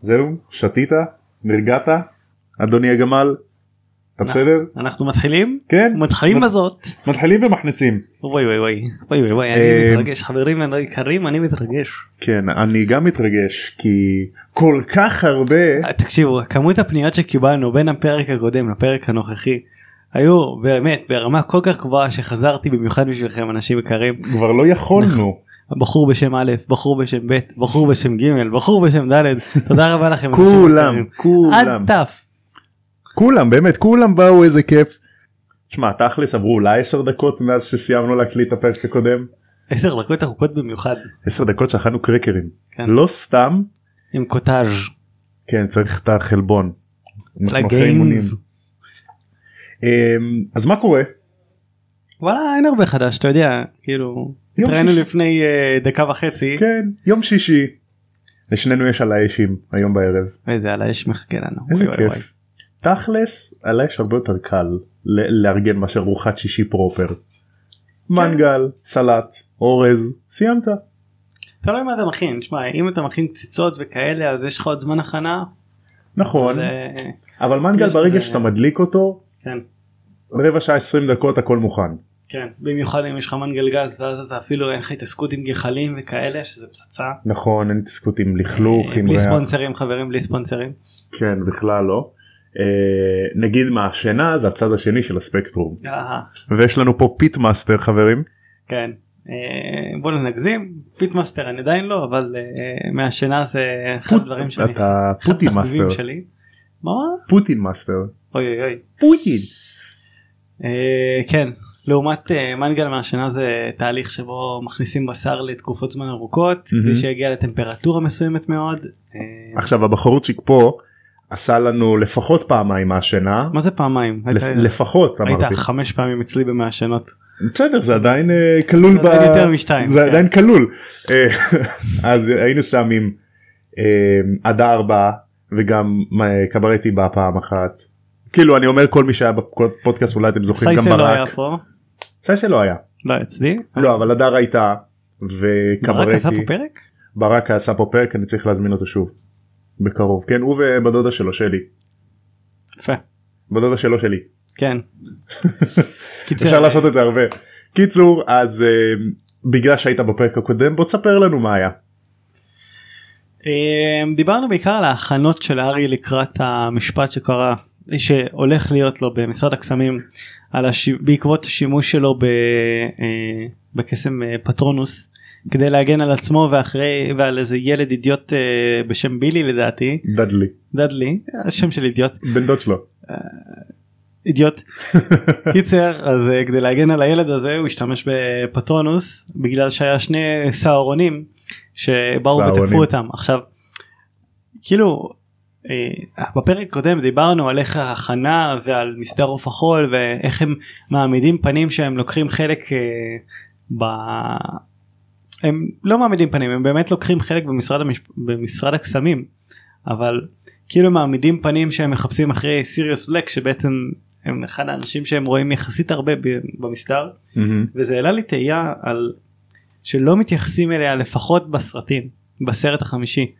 זהו? שתית? נרגעת? אדוני הגמל? אתה בסדר? אנחנו מתחילים? כן. מתחילים בזאת. מתחילים ומכניסים. וואי וואי וואי וואי וואי וואי אני אה, מתרגש חברים יקרים אני מתרגש. כן, אני גם מתרגש כי כל כך הרבה... אה, תקשיבו כמות הפניות שקיבלנו בין הפרק הקודם לפרק הנוכחי היו באמת ברמה כל כך גבוהה שחזרתי במיוחד בשבילכם אנשים יקרים כבר לא יכולנו. בחור בשם א' בחור בשם ב' בחור בשם ג' בחור בשם ד' תודה רבה לכם כולם. כולם. עד ת'. כולם, באמת, כולם באו איזה כיף. שמע, תכלס עברו אולי 10 דקות מאז שסיימנו להקליט את הפרק הקודם. עשר דקות ארוכות במיוחד 10 דקות שאכלנו קרקרים. כן. לא סתם, עם קוטאז' כן, צריך את החלבון. לגיימס. אמ, אז מה קורה? וואלה אין הרבה חדש אתה יודע כאילו התראינו. לפני אה, דקה וחצי כן, יום שישי. לשנינו יש על האשים היום בערב. איזה על האש מחכה לנו איזה וואי, וואי, כיף. תכלס, על האש הרבה יותר קל ל- לארגן מאשר ארוחת שישי פרופר. מנגל, סלט, אורז, סיימת. וואי. תלוי מה אתה מכין שמע אם אתה מכין קציצות וכאלה אז יש לך עוד זמן הכנה. נכון, אבל, אה, אבל מנגל ברגע שאתה מדליק אותו, כן רבע שעה 20 דקות הכל מוכן. כן במיוחד אם יש לך מנגל גז ואז אתה אפילו אין לך התעסקות עם גחלים וכאלה שזה פצצה. נכון, אין התעסקות עם לכלוך, אה, בלי ריח. ספונסרים חברים בלי ספונסרים. כן, בכלל לא. אה, נגיד מעשנה זה הצד השני של הספקטרום. אה, ויש לנו פה pitmaster חברים. כן אה, בוא נגזים pitmaster אני עדיין לא אבל אה, מעשנה זה אחד הדברים שאני אתה פוטין מאסטר. מה? פוטין מאסטר. אוי אוי אוי. פוטין. כן לעומת אה, מנגל מעשנה זה תהליך שבו מכניסים בשר לתקופות זמן ארוכות מהמם. כדי שיגיע לטמפרטורה מסוימת מאוד. אה, עכשיו הבחורצ'יק פה עשה לנו לפחות פעמיים מעשנה. מה זה פעמיים? לפ- היית- לפחות היית אמרתי. חמש פעמים אצלי במעשנות. בסדר זה עדיין אה, כלול זה עדיין יותר משתיים, זה כן. עדיין כלול. אז היינו שם עם עדה ארבעה וגם אה, קברטי בא פעם אחת. כאילו אני אומר כל מי שהיה בפודקאסט אולי אתם זוכרים גם סייסל לא היה ברק. פה. סייסל לא היה. לא אצלי. לא אבל הדר הייתה ברק עשה פה וקברטי. פרק? ברק עשה פה פרק אני צריך להזמין אותו שוב. בקרוב כן הוא ובדודה שלו שלי. יפה. בדודה שלו שלי. כן. אפשר לעשות את זה הרבה. קיצור אז אה, בגלל שהיית בפרק הקודם בוא תספר לנו מה היה. אה, דיברנו בעיקר על ההכנות של ארי לקראת המשפט שקרה שהולך להיות לו במשרד הקסמים על הש... בעקבות השימוש שלו ב... אה, בקסם אה, פטרונוס כדי להגן על עצמו ואחרי ועל איזה ילד אידיוט אה, בשם בילי לדעתי. דדלי. דדלי. השם של אידיוט. בן דוד שלו. אידיוט. קיצר אז כדי להגן על הילד הזה הוא השתמש בפטרונוס בגלל שהיה שני סהרונים שבאו. ותקפו אותם. עכשיו כאילו בפרק הקודם דיברנו על איך ההכנה ועל מסדר עוף החול ואיך הם מעמידים פנים שהם לוקחים חלק אה, ב... הם לא מעמידים פנים הם באמת לוקחים חלק במשרד, המש... במשרד הקסמים אבל כאילו מעמידים פנים שהם מחפשים אחרי סיריוס בלק שבעצם הם אחד האנשים שהם רואים יחסית הרבה במסדר מהמם. וזה העלה לי תהייה על שלא מתייחסים אליה לפחות בסרטים בסרט החמישי.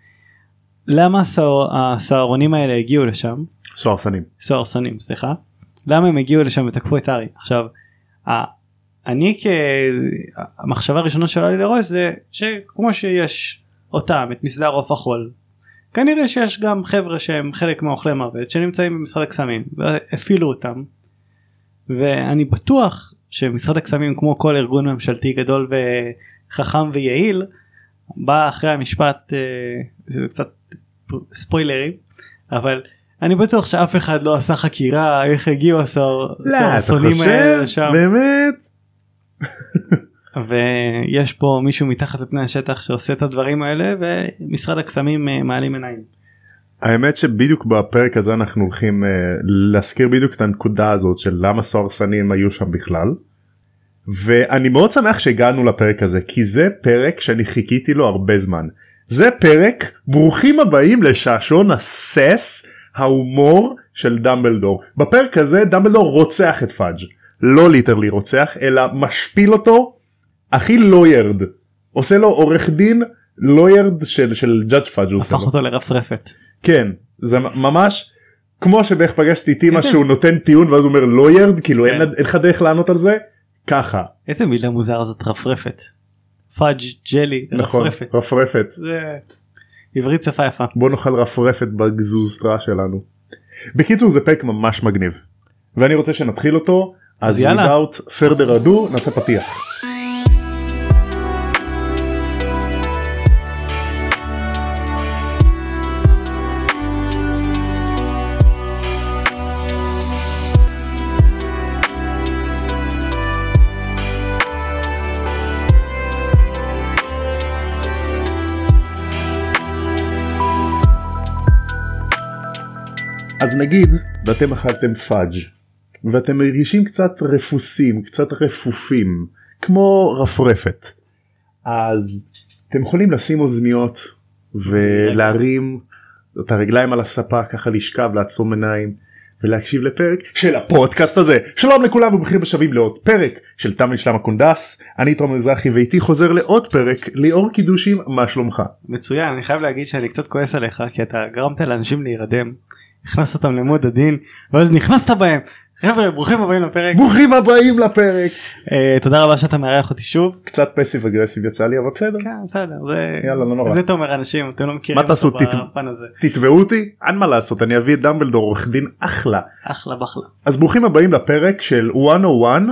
למה הסוהר- הסוהרונים האלה הגיעו לשם? סוהרסנים. סוהרסנים סליחה. למה הם הגיעו לשם ותקפו את הארי עכשיו אני כמחשבה הראשונה שעולה לי לראש זה שכמו שיש אותם את מסדר עוף החול כנראה שיש גם חבר'ה שהם חלק מאוכלי מוות שנמצאים במשרד הקסמים והפעילו אותם. ואני בטוח שמשרד הקסמים כמו כל ארגון ממשלתי גדול וחכם ויעיל בא אחרי המשפט אה, זה קצת ספוילרים אבל אני בטוח שאף אחד לא עשה חקירה איך הגיעו הסוהר- לא, האלה? לשם באמת? ויש פה מישהו מתחת לפני השטח שעושה את הדברים האלה ומשרד הקסמים אה, מעלים עיניים. האמת שבדיוק בפרק הזה אנחנו הולכים אה, להזכיר בדיוק את הנקודה הזאת של למה סוהרסנים היו שם בכלל. ואני מאוד שמח שהגענו לפרק הזה כי זה פרק שאני חיכיתי לו הרבה זמן. זה פרק ברוכים הבאים לשעשון הסס ההומור של דמבלדור. בפרק הזה דמבלדור רוצח את פאג' לא literally רוצח אלא משפיל אותו הכי lawyered עושה לו עורך דין lawyered של של judge Fudge הוא הפך. אותו לרפרפת. כן זה ממש כמו שבאיך פגשתי את אימא שהוא נותן טיעון ואז הוא אומר lawyered כאילו כן. אין לך דרך לענות על זה ככה איזה מילה מוזר זאת רפרפת. fudge jelly נכון רפרפת. רפרפת זה עברית שפה יפה. בוא נאכל רפרפת בגזוזתרה שלנו. בקיצור זה פרק ממש מגניב ואני רוצה שנתחיל אותו אז אז יאללה. without further ado נעשה פתיח. אז נגיד ואתם אכלתם fudge ואתם מרגישים קצת רפוסים קצת רפופים כמו רפרפת. אז אתם יכולים לשים אוזניות ולהרים את הרגליים על הספה ככה לשכב לעצום עיניים ולהקשיב לפרק של הפודקאסט הזה. שלום לכולם וברוכים השבים לעוד פרק של תם ונשלם הקונדס. אני תום מזרחי ואיתי חוזר לעוד פרק ליאור קידושים מה שלומך? מצוין אני חייב להגיד שאני קצת כועס עליך כי אתה גרמת לאנשים להירדם. הכנסת אותם למוד הדין ואז נכנסת בהם. חבר'ה ברוכים הבאים לפרק. ברוכים הבאים לפרק אה, תודה רבה שאתה מארח אותי שוב. קצת פסיב אגרסיב יצא לי אבל בסדר כן בסדר זה יאללה, לא נורא. זה אתה אומר אנשים אתם לא מכירים מה תעשו. תתבעו אותי אין מה לעשות אני אביא את דמבלדור עורך דין אחלה אחלה בחלה. אז ברוכים הבאים לפרק של 101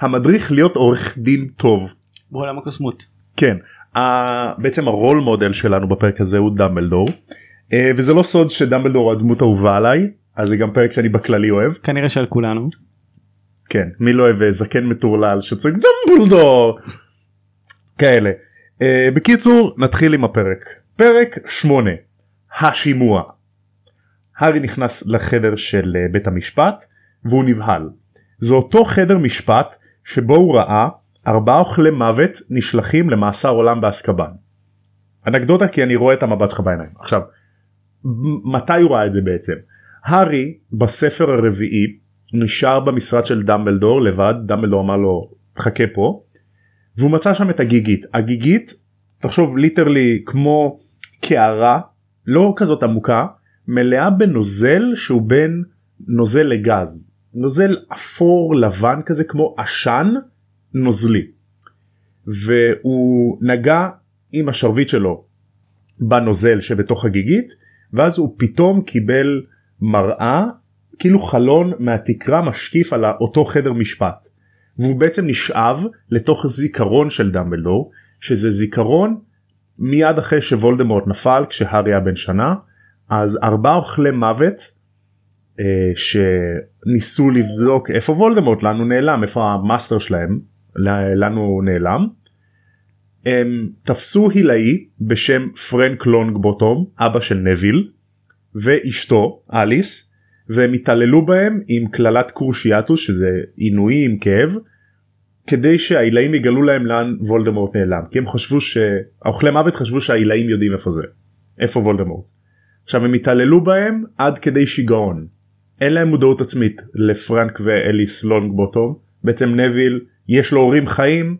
המדריך להיות עורך דין טוב בעולם הקוסמות. כן ה- בעצם הרול מודל שלנו בפרק הזה הוא דמבלדור וזה לא סוד שדמבלדור הדמות האהובה עליי אז זה גם פרק שאני בכללי אוהב כנראה שעל כולנו. כן מי לא אוהב אה, זקן מטורלל שצועק דמבלדור כאלה אה, בקיצור נתחיל עם הפרק פרק 8 השימוע. הארי נכנס לחדר של אה, בית המשפט והוא נבהל. זה אותו חדר משפט שבו הוא ראה ארבעה אוכלי מוות נשלחים למאסר עולם באסקבן. אנקדוטה כי אני רואה את המבט שלך בעיניים. עכשיו מתי הוא ראה את זה בעצם? הארי בספר הרביעי נשאר במשרד של דמבלדור לבד דמבלדור אמר לו חכה פה והוא מצא שם את הגיגית. הגיגית תחשוב ליטרלי כמו קערה לא כזאת עמוקה מלאה בנוזל שהוא בין נוזל לגז. נוזל אפור לבן כזה כמו עשן נוזלי. והוא נגע עם השרביט שלו בנוזל שבתוך הגיגית ואז הוא פתאום קיבל מראה כאילו חלון מהתקרה משקיף על אותו חדר משפט והוא בעצם נשאב לתוך זיכרון של דמבלדור שזה זיכרון מיד אחרי שוולדמורט נפל כשהארי היה בן שנה אז ארבעה אוכלי מוות אה, שניסו לבדוק איפה וולדמורט הוא נעלם איפה ה master שלהם ל- לאן הוא נעלם. הם תפסו הילאי בשם פרנק לונג בוטום אבא של נוויל ואשתו אליס והם התעללו בהם עם קללת קרושיאטוס שזה עינוי עם כאב כדי שהעילאים יגלו להם לאן וולדמורט נעלם כי הם חשבו שהאוכלי מוות חשבו שהעילאים יודעים איפה זה איפה וולדמורט. עכשיו הם התעללו בהם עד כדי שיגעון. אין להם מודעות עצמית לפרנק ואליס לונג בוטום בעצם נביל יש לו הורים חיים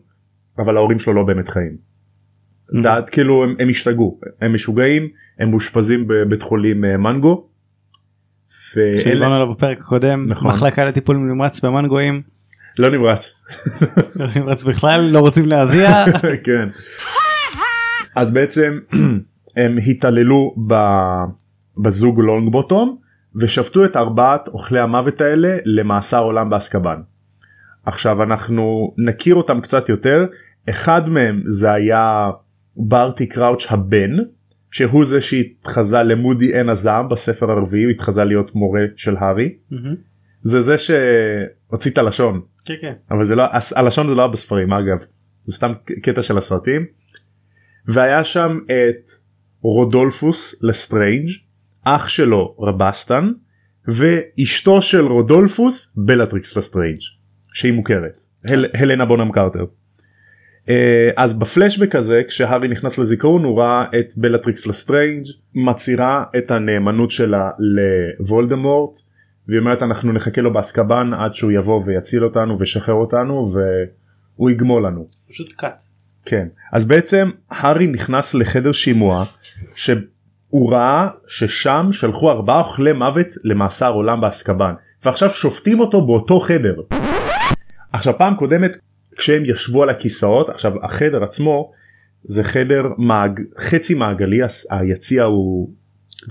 אבל ההורים שלו לא באמת חיים. דעת כאילו הם, הם השתגעו הם משוגעים הם מאושפזים בבית חולים אה, מנגו. ואלה- שדיברנו עליו בפרק הקודם נכון. מחלקה לטיפול נמרץ במנגויים לא נמרץ. לא נמרץ בכלל לא רוצים להזיע כן. אז בעצם הם התעללו ב- בזוג לונג בוטום ושפטו את ארבעת אוכלי המוות האלה למאסר עולם באסקבן. עכשיו אנחנו נכיר אותם קצת יותר אחד מהם זה היה ברטי קראוץ' הבן שהוא זה שהתחזה למודי עין הזעם בספר הרביעי הוא התחזה להיות מורה של הארי מהמם. זה זה שהוציא את הלשון כן כן אבל זה לא הלשון זה לא בספרים אגב זה סתם קטע של הסרטים. והיה שם את רודולפוס לסטרנג' אח שלו רבסטן ואשתו של רודולפוס בלטריקס לסטרנג' שהיא מוכרת הל, הלנה בונם קרטר. אה, אז בפלשבק הזה כשהארי נכנס לזיכרון הוא ראה את בלטריקס לסטרנג' מצהירה את הנאמנות שלה לוולדמורט והיא אומרת אנחנו נחכה לו באזקבן עד שהוא יבוא ויציל אותנו וישחרר אותנו והוא יגמול לנו. פשוט cult. כן אז בעצם הארי נכנס לחדר שימוע הוא ראה ששם שלחו ארבעה אוכלי מוות למאסר עולם באזקבן ועכשיו שופטים אותו באותו חדר. עכשיו פעם קודמת כשהם ישבו על הכיסאות עכשיו החדר עצמו זה חדר מעג... חצי מעגלי היציע הוא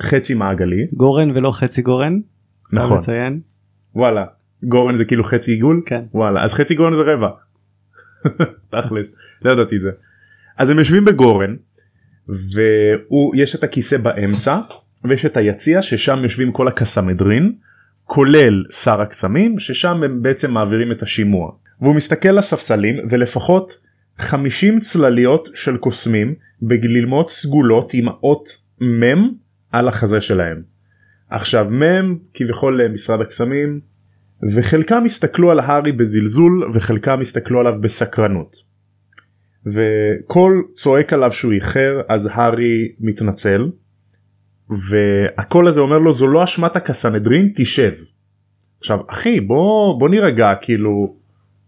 חצי מעגלי גורן ולא חצי גורן. נכון לציין. וואלה גורן זה כאילו חצי עיגול כן. וואלה אז חצי גורן זה רבע. תכלס לא ידעתי את זה. אז הם יושבים בגורן ויש את הכיסא באמצע ויש את היציע ששם יושבים כל הקסמדרין כולל שר הקסמים ששם הם בעצם מעבירים את השימוע והוא מסתכל לספסלים ולפחות 50 צלליות של קוסמים בגלימות סגולות עם האות מ' על החזה שלהם. עכשיו מ' כביכול משרד הקסמים וחלקם הסתכלו על הארי בזלזול וחלקם הסתכלו עליו בסקרנות. וקול צועק עליו שהוא איחר אז הארי מתנצל והקול הזה אומר לו זו לא אשמת הקסנדרין תשב. עכשיו אחי בוא בוא נירגע כאילו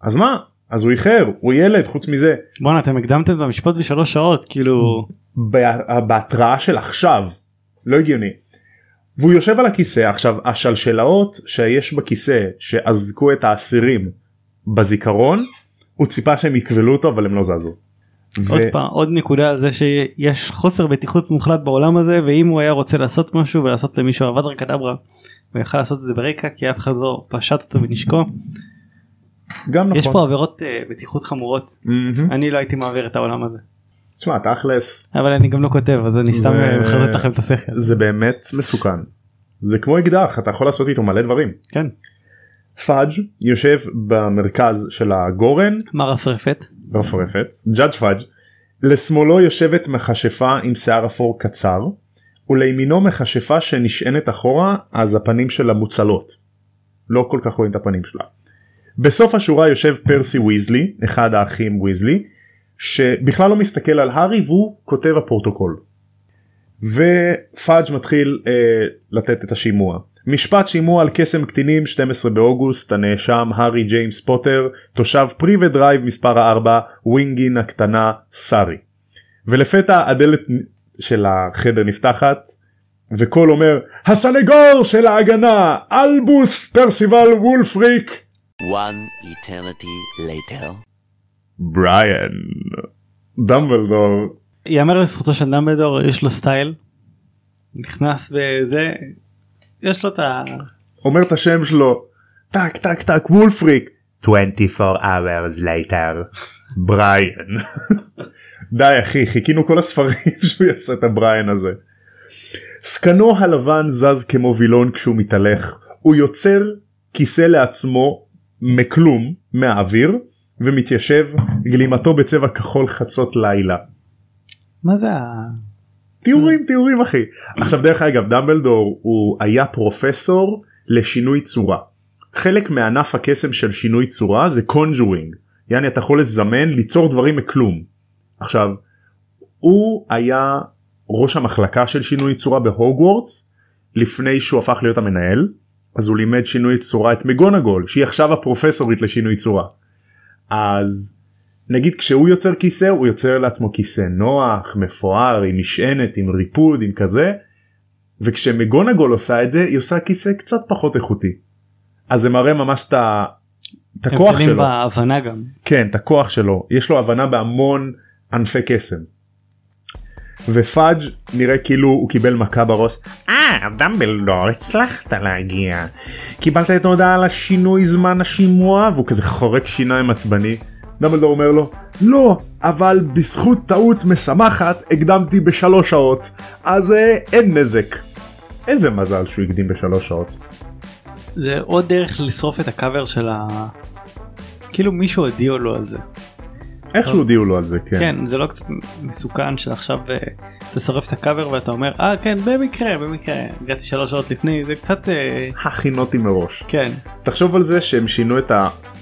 אז מה? אז הוא איחר הוא ילד חוץ מזה. בואנה אתם הקדמתם את המשפט בשלוש שעות כאילו. בה- בהתראה של עכשיו. לא הגיוני. והוא יושב על הכיסא עכשיו השלשלאות שיש בכיסא שאזקו את האסירים בזיכרון הוא ציפה שהם יקבלו אותו אבל הם לא זזו. ו- עוד פעם עוד נקודה על זה שיש חוסר בטיחות מוחלט בעולם הזה ואם הוא היה רוצה לעשות משהו ולעשות למישהו אבדרה קדברה הוא יכל לעשות את זה ברקע כי אף אחד לא פשט אותו בנשקו גם נכון. יש פה עבירות אה, בטיחות חמורות מהמם. אני לא הייתי מעביר את העולם הזה תשמע תכלס אבל אני גם לא כותב אז אני סתם ו- אה, מחרטט לכם את השכל זה באמת מסוכן. זה כמו אקדח אתה יכול לעשות איתו מלא דברים. כן פאג' יושב במרכז של הגורן מה רפרפת רפרפת ג'אדג' פאג' לשמאלו יושבת מכשפה עם שיער אפור קצר ולימינו מכשפה שנשענת אחורה אז הפנים שלה מוצלות. לא כל כך רואים את הפנים שלה. בסוף השורה יושב פרסי ויזלי אחד האחים ויזלי שבכלל לא מסתכל על הארי והוא כותב הפרוטוקול. ופאג' מתחיל אה, לתת את השימוע. משפט שימוע על קסם קטינים 12 באוגוסט הנאשם הארי ג'יימס פוטר תושב פריווה דרייב מספר 4 ווינגין הקטנה סארי. ולפתע הדלת של החדר נפתחת וקול אומר הסנגור של ההגנה אלבוס פרסיבל וולפריק One eternity later. בריאן דמבלדור יאמר לזכותו של דמבלדור יש לו סטייל. נכנס בזה יש לו את ה... אומר את השם שלו. טק טק טק וולפריק. 24 hours later. בריאן די אחי חיכינו כל הספרים שהוא יעשה את הבריאן הזה. זקנו הלבן זז כמו וילון כשהוא מתהלך. הוא יוצר כיסא לעצמו מכלום מהאוויר ומתיישב גלימתו בצבע כחול חצות לילה. מה זה ה... תיאורים תיאורים אחי. עכשיו דרך אגב דמבלדור הוא היה פרופסור לשינוי צורה. חלק מענף הקסם של שינוי צורה זה conjuring. יעני אתה יכול לזמן ליצור דברים מכלום. עכשיו הוא היה ראש המחלקה של שינוי צורה בהוגוורטס לפני שהוא הפך להיות המנהל אז הוא לימד שינוי צורה את מגונגול שהיא עכשיו הפרופסורית לשינוי צורה. אז נגיד כשהוא יוצר כיסא הוא יוצר לעצמו כיסא נוח מפואר עם משענת עם ריפוד עם כזה וכשמגונגול עושה את זה היא עושה כיסא קצת פחות איכותי. אז זה מראה ממש את ה- את הכוח הבדלים שלו. בהבנה גם. כן את הכוח שלו יש לו הבנה בהמון ענפי קסם. ופאג' נראה כאילו הוא קיבל מכה בראש. אה דמבלדור הצלחת להגיע. קיבלת את ההודעה על השינוי זמן השימוע והוא כזה חורק שיניים עצבני. דמבלדור אומר לו לא אבל בזכות טעות משמחת הקדמתי בשלוש שעות אז אה, אין נזק. איזה מזל שהוא הקדים בשלוש שעות. זה עוד דרך לשרוף את הקאבר של ה... כאילו מישהו הודיע לו על זה. איכשהו הודיעו לו על זה כן. כן זה לא קצת מסוכן שעכשיו אתה שורף את הקאבר ואתה אומר אה כן במקרה במקרה הגעתי שלוש שעות לפני זה קצת אה, הכינותי מראש. כן תחשוב על זה שהם שינו את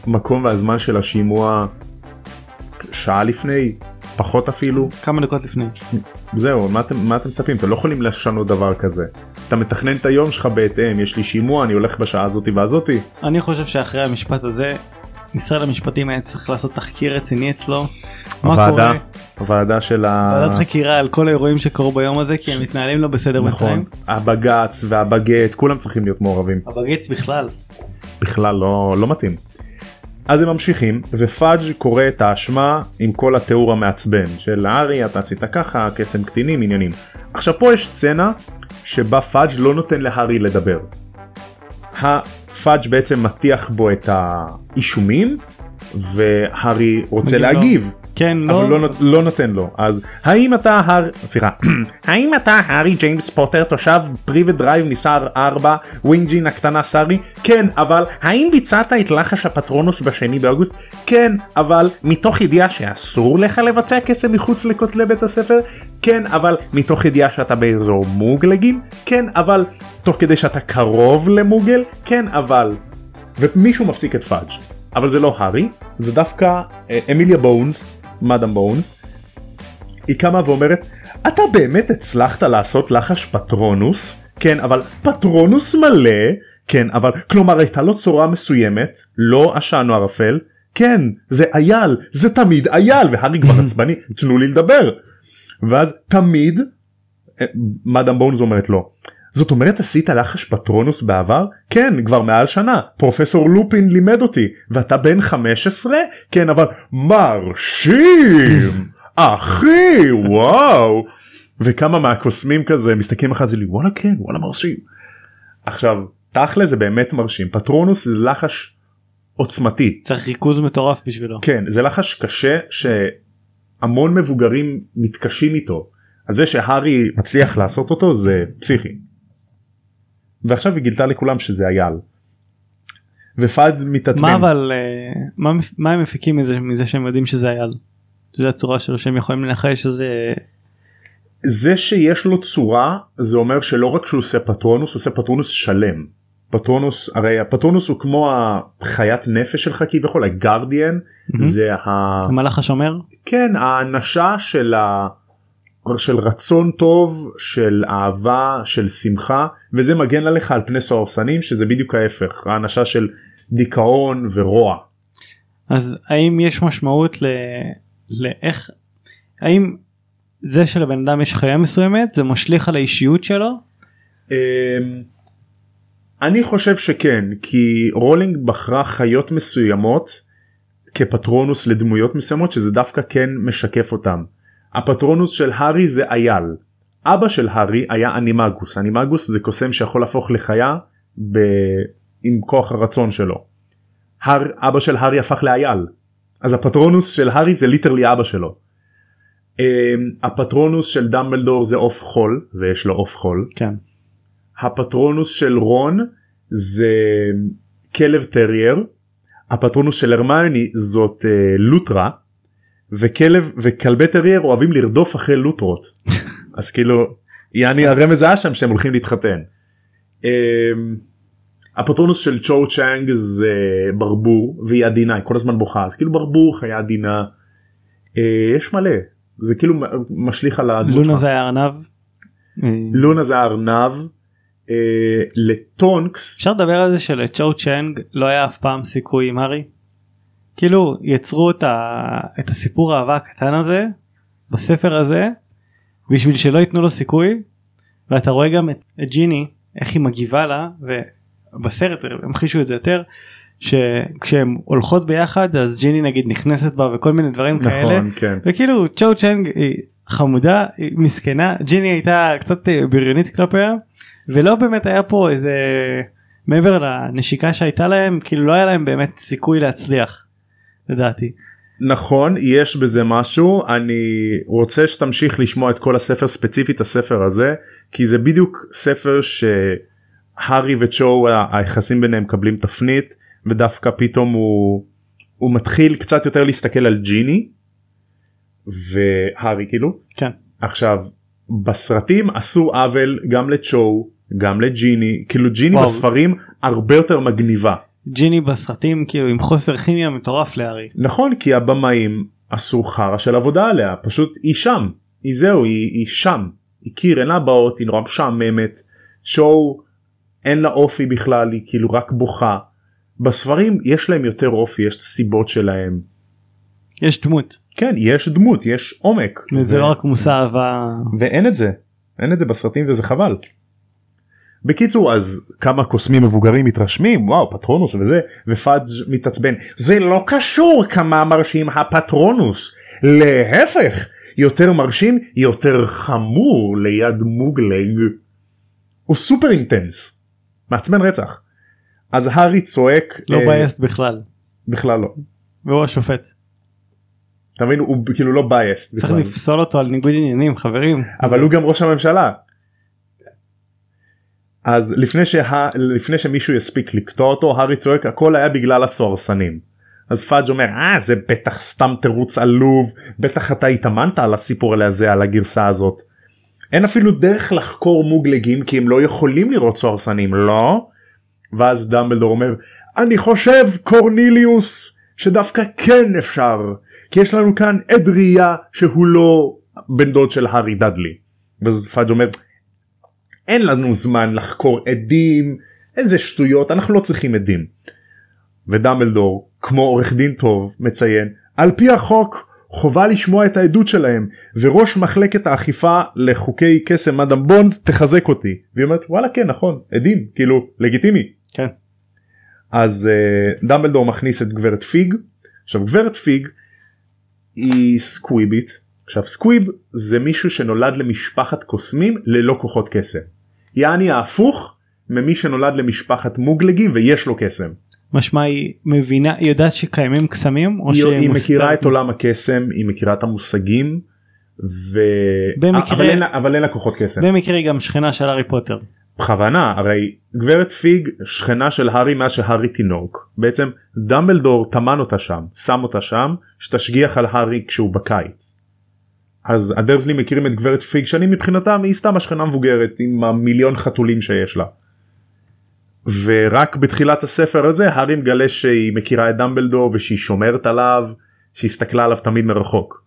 המקום והזמן של השימוע שעה לפני פחות אפילו כמה דקות לפני. זהו מה אתם מה אתם מצפים אתם לא יכולים לשנות דבר כזה אתה מתכנן את היום שלך בהתאם יש לי שימוע אני הולך בשעה הזאתי והזאתי אני חושב שאחרי המשפט הזה משרד המשפטים היה צריך לעשות תחקיר רציני אצלו. הוועדה? הוועדה של ה... ועדת חקירה על כל האירועים שקרו ביום הזה כי הם מתנהלים לא בסדר נכון. הבג"ץ והבגט כולם צריכים להיות מעורבים הבג"ץ בכלל. בכלל לא לא מתאים. אז הם ממשיכים ופאג' קורא את האשמה עם כל התיאור המעצבן של הארי אתה עשית ככה קסם קטינים עניינים. עכשיו פה יש סצנה שבה פאג' לא נותן להארי לדבר. הפאג' בעצם מטיח בו את האישומים והארי רוצה. להגיב כן אבל לא. לא, לא נותן לו. אז האם אתה הר... סליחה. האם אתה הארי ג'יימס פוטר תושב פריבט דרייב מספר 4 ווינג'ין הקטנה סארי? כן אבל האם ביצעת את לחש הפטרונוס בשני באוגוסט? כן אבל מתוך ידיעה שאסור לך לבצע קסם מחוץ לכותלי בית הספר? כן אבל מתוך ידיעה שאתה באזור מוגלגים? כן אבל תוך כדי שאתה קרוב למוגל? כן אבל ומישהו מפסיק את פאג' אבל זה לא הארי זה דווקא אה, אמיליה בונס מאדם בונס היא קמה ואומרת אתה באמת הצלחת לעשות לחש פטרונוס? כן אבל פטרונוס מלא. כן אבל כלומר הייתה לו צורה מסוימת? לא עשן או ערפל. כן זה אייל זה תמיד אייל והארי כבר עצבני תנו לי לדבר. ואז תמיד אה, מאדם בונס אומרת לו זאת אומרת עשית לחש פטרונוס בעבר? כן כבר מעל שנה פרופסור לופין לימד אותי ואתה בן 15? כן אבל מרשים אחי וואו וכמה מהקוסמים כזה מסתכלים אחד על וואלה כן וואלה מרשים. עכשיו תכל'ה זה באמת מרשים פטרונוס זה לחש עוצמתי צריך ריכוז מטורף בשבילו. כן זה לחש קשה שהמון מבוגרים מתקשים איתו אז זה שהארי מצליח לעשות אותו זה פסיכי. ועכשיו היא גילתה לכולם שזה אייל. ופאד מתעצבן. מה אבל אה, מה מה הם מפיקים מזה מזה שהם יודעים שזה אייל. זה הצורה שלו שהם יכולים לנחש שזה זה שיש לו צורה זה אומר שלא רק שהוא עושה פטרונוס הוא עושה פטרונוס שלם. פטרונוס הרי הפטרונוס הוא כמו החיית נפש שלך כביכול הגרדיאן מהמם. זה ה... המלאך השומר. כן האנשה של ה... של רצון טוב של אהבה של שמחה וזה מגן עליך על פני סוהרסנים שזה בדיוק ההפך האנשה של דיכאון ורוע. אז האם יש משמעות ל... לאיך האם זה שלבן אדם יש חיה מסוימת זה משליך על האישיות שלו אמ, אני חושב שכן כי רולינג בחרה חיות מסוימות כפטרונוס לדמויות מסוימות שזה דווקא כן משקף אותם. הפטרונוס של הארי זה אייל. אבא של הארי היה אנימגוס אנימגוס זה קוסם שיכול להפוך לחיה ב... עם כוח הרצון שלו. הר... אבא של הארי הפך לאייל. אז הפטרונוס של הארי זה literally אבא שלו. אמ, הפטרונוס של דמבלדור זה עוף חול ויש לו עוף חול. כן הפטרונוס של רון זה כלב טרייר. הפטרונוס של הרמיוני זאת אה, לוטרה. וכלב וכלבי טרייר אוהבים לרדוף אחרי לוטרות. אז כאילו יעני הרמז היה שם שהם הולכים להתחתן. אה, הפטרונוס של צ'ו צ'אנג זה ברבור והיא עדינה היא כל הזמן בוכה אז כאילו ברבור חיה עדינה. אה, יש מלא זה כאילו משליך על הדמות לונה. זה היה ארנב. אה, לונה זה הארנב. לטונקס אפשר לדבר על זה שלצ'ו צ'אנג לא היה אף פעם סיכוי עם הארי? כאילו יצרו את, ה... את הסיפור האהבה הקטן הזה בספר הזה בשביל שלא ייתנו לו סיכוי ואתה רואה גם את, את ג'יני איך היא מגיבה לה ובסרט המחישו את זה יותר שכשהם הולכות ביחד אז ג'יני נגיד נכנסת בה וכל מיני דברים כאלה. נכון כן. וכאילו צ'ו צ'אנג היא חמודה היא מסכנה ג'יני הייתה קצת בריונית כלפיה ולא באמת היה פה איזה מעבר לנשיקה שהייתה להם כאילו לא היה להם באמת סיכוי להצליח לדעתי. נכון יש בזה משהו אני רוצה שתמשיך לשמוע את כל הספר ספציפית הספר הזה כי זה בדיוק ספר שהארי וצ'ו היחסים ביניהם מקבלים תפנית ודווקא פתאום הוא הוא מתחיל קצת יותר להסתכל על ג'יני והארי כאילו כן. עכשיו בסרטים עשו עוול גם לצ'ו גם לג'יני כאילו ג'יני וואו. בספרים הרבה יותר מגניבה. ג'יני בסרטים כאילו עם חוסר כימיה מטורף לארי. נכון כי הבמאים עשו חרא של עבודה עליה פשוט היא שם היא זהו היא, היא שם. היא קיר אין לה הבעות היא נורא משעממת. שואו אין לה אופי בכלל היא כאילו רק בוכה. בספרים יש להם יותר אופי יש את הסיבות שלהם. יש דמות. כן יש דמות יש עומק. זה ו- לא רק מושא אהבה. ואין את זה. אין את זה בסרטים וזה חבל. בקיצור אז כמה קוסמים מבוגרים מתרשמים וואו פטרונוס וזה ופאג' מתעצבן זה לא קשור כמה מרשים הפטרונוס להפך יותר מרשים יותר חמור ליד מוגלג. הוא סופר intense מעצבן רצח. אז הארי צועק לא אה, biased בכלל בכלל לא. והוא השופט אתה מבין הוא כאילו לא biased צריך לפסול אותו על ניגוד עניינים חברים אבל הוא גם ראש הממשלה. אז לפני, שה... לפני שמישהו יספיק לקטוע אותו הארי צועק הכל היה בגלל הסוהרסנים. אז פאג' אומר אה זה בטח סתם תירוץ עלוב בטח אתה התאמנת על הסיפור הזה על הגרסה הזאת. אין אפילו דרך לחקור מוגלגים כי הם לא יכולים לראות סוהרסנים לא? ואז דמבלדור אומר אני חושב קורניליוס שדווקא כן אפשר כי יש לנו כאן עד ראייה שהוא לא בן דוד של הארי דאדלי. ואז פאג' אומר אין לנו זמן לחקור עדים איזה שטויות אנחנו לא צריכים עדים. ודמבלדור כמו עורך דין טוב מציין על פי החוק חובה לשמוע את העדות שלהם וראש מחלקת האכיפה לחוקי קסם מאדם בונס תחזק אותי. והיא אומרת וואלה כן נכון עדים כאילו לגיטימי. כן. אז אה, דמבלדור מכניס את גברת פיג. עכשיו גברת פיג היא סקוויבית. עכשיו סקוויב זה מישהו שנולד למשפחת קוסמים ללא כוחות קסם. יעני ההפוך ממי שנולד למשפחת מוגלגים ויש לו קסם. משמע היא מבינה היא יודעת שקיימים קסמים או היא, היא שמוסתר- מכירה את עולם הקסם היא מכירה את המושגים ו... במקרה- אבל, אין אבל אין לה כוחות קסם. במקרה היא גם שכנה של הארי פוטר בכוונה הרי גברת פיג שכנה של הארי מאז שהארי תינוק בעצם דמבלדור טמן אותה שם שם אותה שם שתשגיח על הארי כשהוא בקיץ. אז הדרזלי מכירים את גברת פיג שאני מבחינתם היא סתם השכנה מבוגרת עם המיליון חתולים שיש לה. ורק בתחילת הספר הזה הארי מגלה שהיא מכירה את דמבלדור ושהיא שומרת עליו שהסתכלה עליו תמיד מרחוק.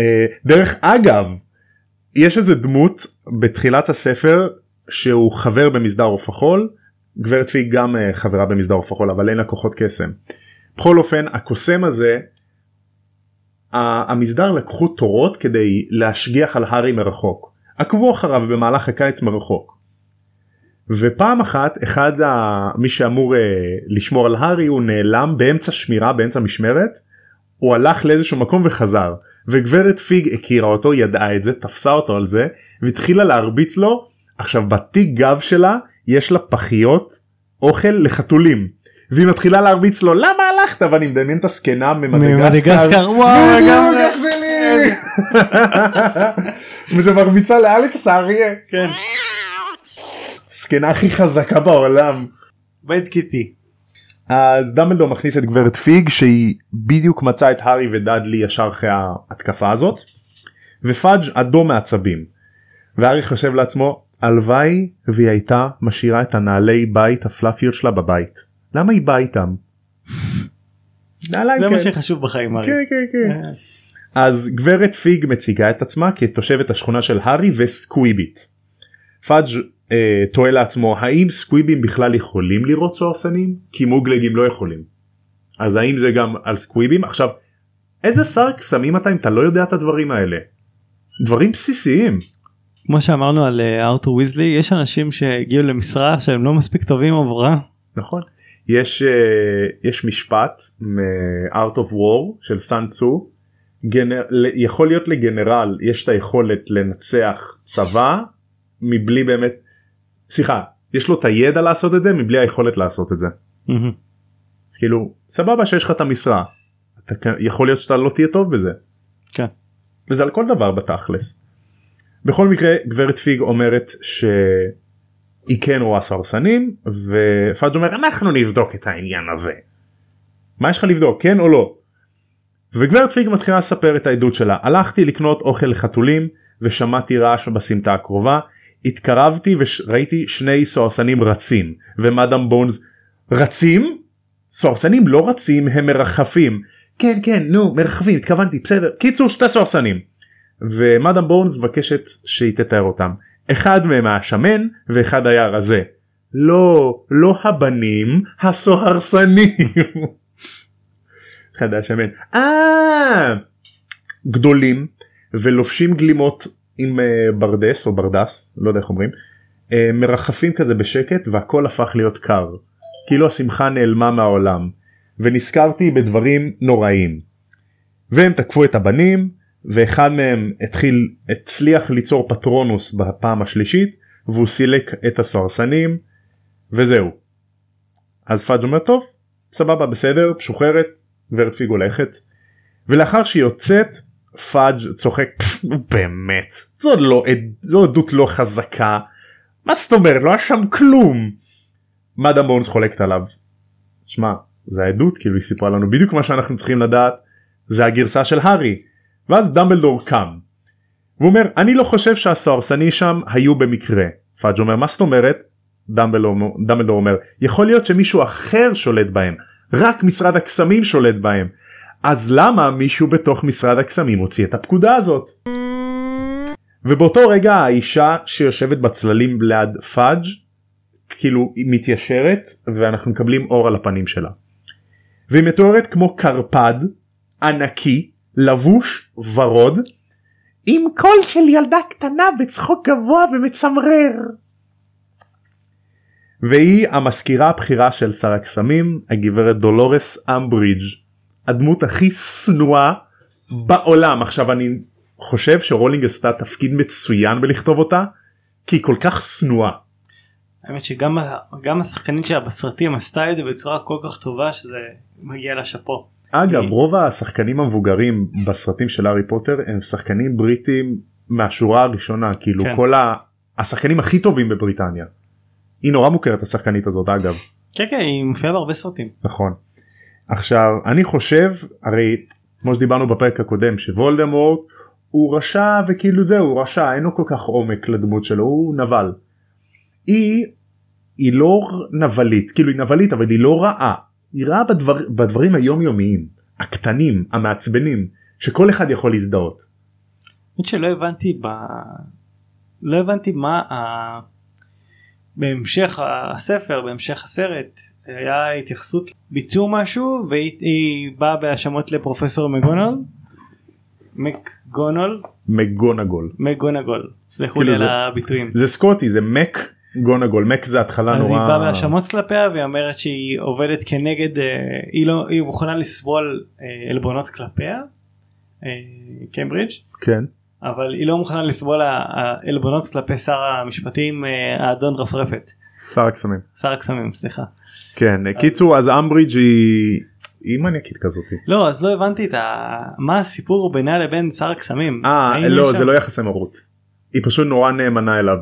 אה, דרך אגב יש איזה דמות בתחילת הספר שהוא חבר במסדר עוף החול גברת פיג גם אה, חברה במסדר עוף החול אבל אין לה כוחות קסם. בכל אופן הקוסם הזה המסדר לקחו תורות כדי להשגיח על הארי מרחוק. עקבו אחריו במהלך הקיץ מרחוק. ופעם אחת אחד ה... מי שאמור אה, לשמור על הארי הוא נעלם באמצע שמירה באמצע משמרת. הוא הלך לאיזשהו מקום וחזר. וגברת פיג הכירה אותו ידעה את זה תפסה אותו על זה והתחילה להרביץ לו. עכשיו בתיק גב שלה יש לה פחיות אוכל לחתולים והיא מתחילה להרביץ לו למה הלכת ואני מדמיין את הזקנה ממדגסקר וואו לגמרי. וזה מרביצה לאלכס האריה כן. זקנה הכי חזקה בעולם. בית קיטי. אז דמבלדור מכניס את גברת פיג שהיא בדיוק מצאה את הארי ודאדלי ישר אחרי ההתקפה הזאת ופאג' אדום מעצבים. והארי חושב לעצמו הלוואי והיא הייתה משאירה את הנעלי בית הפלאפיות שלה בבית. למה היא באה איתם? זה כן. מה שחשוב בחיים הארי. כן כן כן. אז גברת פיג מציגה את עצמה כתושבת השכונה של הארי וסקוויבית. פאג' אה, תוהה לעצמו האם סקוויבים בכלל יכולים לראות סוהרסנים? כי מוגלגים לא יכולים. אז האם זה גם על סקוויבים? עכשיו איזה שר קסמים אתה אם אתה לא יודע את הדברים האלה? דברים בסיסיים. כמו שאמרנו על אה, ארתור ויזלי יש אנשים שהגיעו למשרה שהם לא מספיק טובים עבורה. נכון. יש אה, יש משפט מ-Art of War של סאן צו גנר... יכול להיות לגנרל יש את היכולת לנצח צבא מבלי באמת סליחה יש לו את הידע לעשות את זה מבלי היכולת לעשות את זה. אז כאילו סבבה שיש לך את המשרה אתה יכול להיות שאתה לא תהיה טוב בזה כן. וזה על כל דבר בתכלס. בכל מקרה גברת פיג אומרת שהיא כן רואה סרסנים ופאג' אומר אנחנו נבדוק את העניין הזה. מה יש לך לבדוק כן או לא. וגברת פיג מתחילה לספר את העדות שלה הלכתי לקנות אוכל לחתולים ושמעתי רעש בסמטה הקרובה התקרבתי וראיתי שני סוהרסנים רצים ומאדם בונס רצים? סוהרסנים לא רצים הם מרחפים כן כן נו מרחפים התכוונתי בסדר קיצור שתי סוהרסנים. ומאדם בונס מבקשת שהיא תתאר אותם אחד מהם היה שמן ואחד היה רזה לא, לא הבנים, הסוהרסנים. חדש אמן. אה, גדולים ולובשים גלימות עם אה, ברדס או ברדס, לא יודע איך אומרים, אה, מרחפים כזה בשקט והכל הפך להיות קר. כאילו השמחה נעלמה מהעולם. ונזכרתי בדברים נוראים. והם תקפו את הבנים ואחד מהם התחיל הצליח ליצור פטרונוס בפעם השלישית והוא סילק את הסוהרסנים וזהו. אז פאג' אומר טוב סבבה בסדר משוחררת גברת פיג הולכת ולאחר שהיא יוצאת פאג' צוחק "פפ, באמת זו לא זו עדות לא חזקה מה זאת אומרת לא היה שם כלום. מאדם בונס חולקת עליו. שמע זה העדות כאילו היא סיפרה לנו בדיוק מה שאנחנו צריכים לדעת זה הגרסה של הארי ואז דמבלדור קם. והוא אומר אני לא חושב שהסוהרסני שם היו במקרה. פאג' אומר מה זאת אומרת? דמבלדור, דמבלדור אומר יכול להיות שמישהו אחר שולט בהם רק משרד הקסמים שולט בהם אז למה מישהו בתוך משרד הקסמים הוציא את הפקודה הזאת? ובאותו רגע האישה שיושבת בצללים ליד פאג' כאילו היא מתיישרת ואנחנו מקבלים אור על הפנים שלה. והיא מתוארת כמו קרפד ענקי לבוש ורוד עם קול של ילדה קטנה בצחוק גבוה ומצמרר. והיא המזכירה הבכירה של שר הקסמים הגברת דולורס אמברידג' הדמות הכי שנואה בעולם עכשיו אני חושב שרולינג עשתה תפקיד מצוין בלכתוב אותה כי היא כל כך שנואה. האמת שגם השחקנית שלה בסרטים עשתה את זה בצורה כל כך טובה שזה מגיע לה שאפו. אגב רוב השחקנים המבוגרים בסרטים של הארי פוטר הם שחקנים בריטים מהשורה הראשונה כאילו כן. כל ה... השחקנים הכי טובים בבריטניה. היא נורא מוכרת השחקנית הזאת אגב כן כן היא מופיעה בהרבה סרטים. נכון. עכשיו אני חושב הרי כמו שדיברנו בפרק הקודם שוולדמורט הוא רשע וכאילו זהו הוא רשע אין לו כל כך עומק לדמות שלו הוא נבל. היא היא לא נבלית כאילו היא נבלית אבל היא לא רעה היא רעה בדבר, בדברים היומיומיים הקטנים המעצבנים שכל אחד יכול להזדהות. האמת שלא הבנתי ב... לא הבנתי מה ה... בהמשך הספר בהמשך הסרט היה התייחסות ביצעו משהו והיא היא באה בהאשמות לפרופסור מגונול. מקגונול מגונגול מגונגול סלחו כאילו לי על זה- הביטויים. זה סקוטי זה מק גונגול מק זה התחלה אז היא נורא באה בהאשמות כלפיה והיא אומרת שהיא עובדת כנגד אה, היא לא היא מוכנה לסבול אה, עלבונות כלפיה אה, קיימברידג' כן אבל היא לא מוכנה לסבול העלבונות כלפי שר המשפטים האדון רפרפת שר הקסמים שר הקסמים סליחה כן קיצור אז אמברידג' היא היא מניאקית כזאת. לא אז לא הבנתי את ה... מה הסיפור בינה לבין שר הקסמים. אה לא יש זה שם- לא יחסי מרות. היא פשוט נורא נאמנה אליו.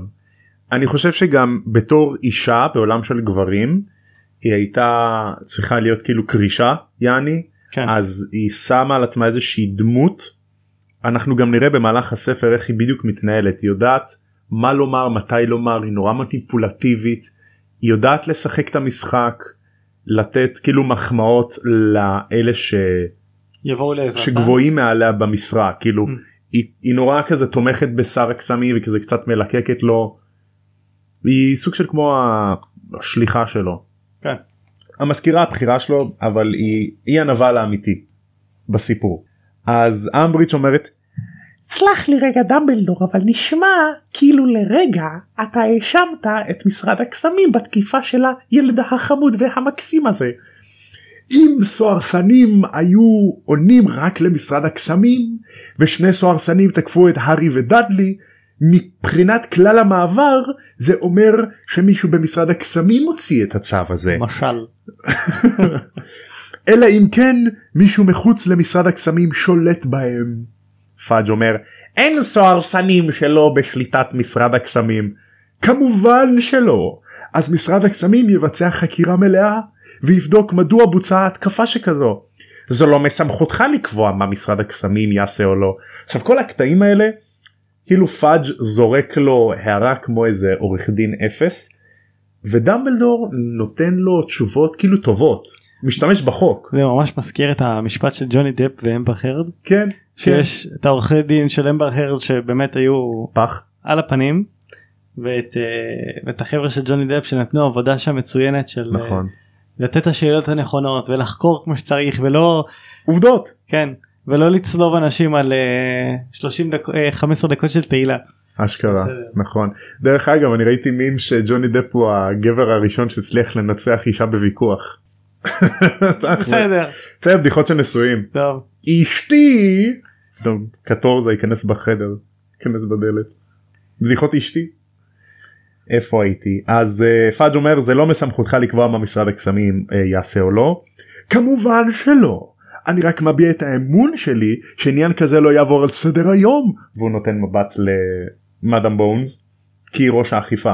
אני חושב שגם בתור אישה בעולם של גברים היא הייתה צריכה להיות כאילו קרישה יעני כן. אז היא שמה על עצמה איזושהי דמות. אנחנו גם נראה במהלך הספר איך היא בדיוק מתנהלת היא יודעת מה לומר מתי לומר היא נורא מניפולטיבית היא יודעת לשחק את המשחק לתת כאילו מחמאות לאלה ש... יבואו לעזרתה. שגבוהים מעליה במשרה כאילו Mm. היא, היא נורא כזה תומכת בשר הקסמים וכזה קצת מלקקת לו. היא סוג של כמו השליחה שלו. כן. המזכירה הבכירה שלו אבל היא, היא הנבל האמיתי בסיפור. אז אמברידג' אומרת סלח לי רגע דמבלדור אבל נשמע כאילו לרגע אתה האשמת את משרד הקסמים בתקיפה של הילד החמוד והמקסים הזה. אם סוהרסנים היו עונים רק למשרד הקסמים ושני סוהרסנים תקפו את הארי ודאדלי מבחינת כלל המעבר זה אומר שמישהו במשרד הקסמים הוציא את הצו הזה משל. אלא אם כן מישהו מחוץ למשרד הקסמים שולט בהם. פאג' אומר אין סוהרסנים שלא בשליטת משרד הקסמים. כמובן שלא. אז משרד הקסמים יבצע חקירה מלאה ויבדוק מדוע בוצעה התקפה שכזו. זו לא מסמכותך לקבוע מה משרד הקסמים יעשה או לא. עכשיו כל הקטעים האלה כאילו פאג' זורק לו הערה כמו איזה עורך דין אפס ודמבלדור נותן לו תשובות כאילו טובות משתמש בחוק. זה ממש מזכיר את המשפט של ג'וני דפ ואמבר הרד כן שיש את העורכי דין של אמבר הרד שבאמת היו פח. על הפנים ואת, אה, ואת החבר'ה של ג'וני דפ שנתנו עבודה שם מצוינת של אה, נכון לתת את השאלות הנכונות ולחקור כמו שצריך ולא עובדות. כן ולא לצלוב אנשים על אה, 30 דקות 15 דקות של תהילה. אשכרה. נכון דרך אגב אני ראיתי מים שג'וני דפ הוא הגבר הראשון שהצליח לנצח אישה בוויכוח. בסדר זה בדיחות של נשואים טוב אשתי טוב, קטורזה ייכנס בחדר ייכנס בדלת בדיחות אשתי. איפה הייתי אז uh, פאג' אומר זה לא מסמכותך לקבוע מה משרד הקסמים uh, יעשה או לא. כמובן שלא. אני רק מביע את האמון שלי שעניין כזה לא יעבור על סדר היום והוא נותן מבט למאדם בונס כי היא ראש האכיפה.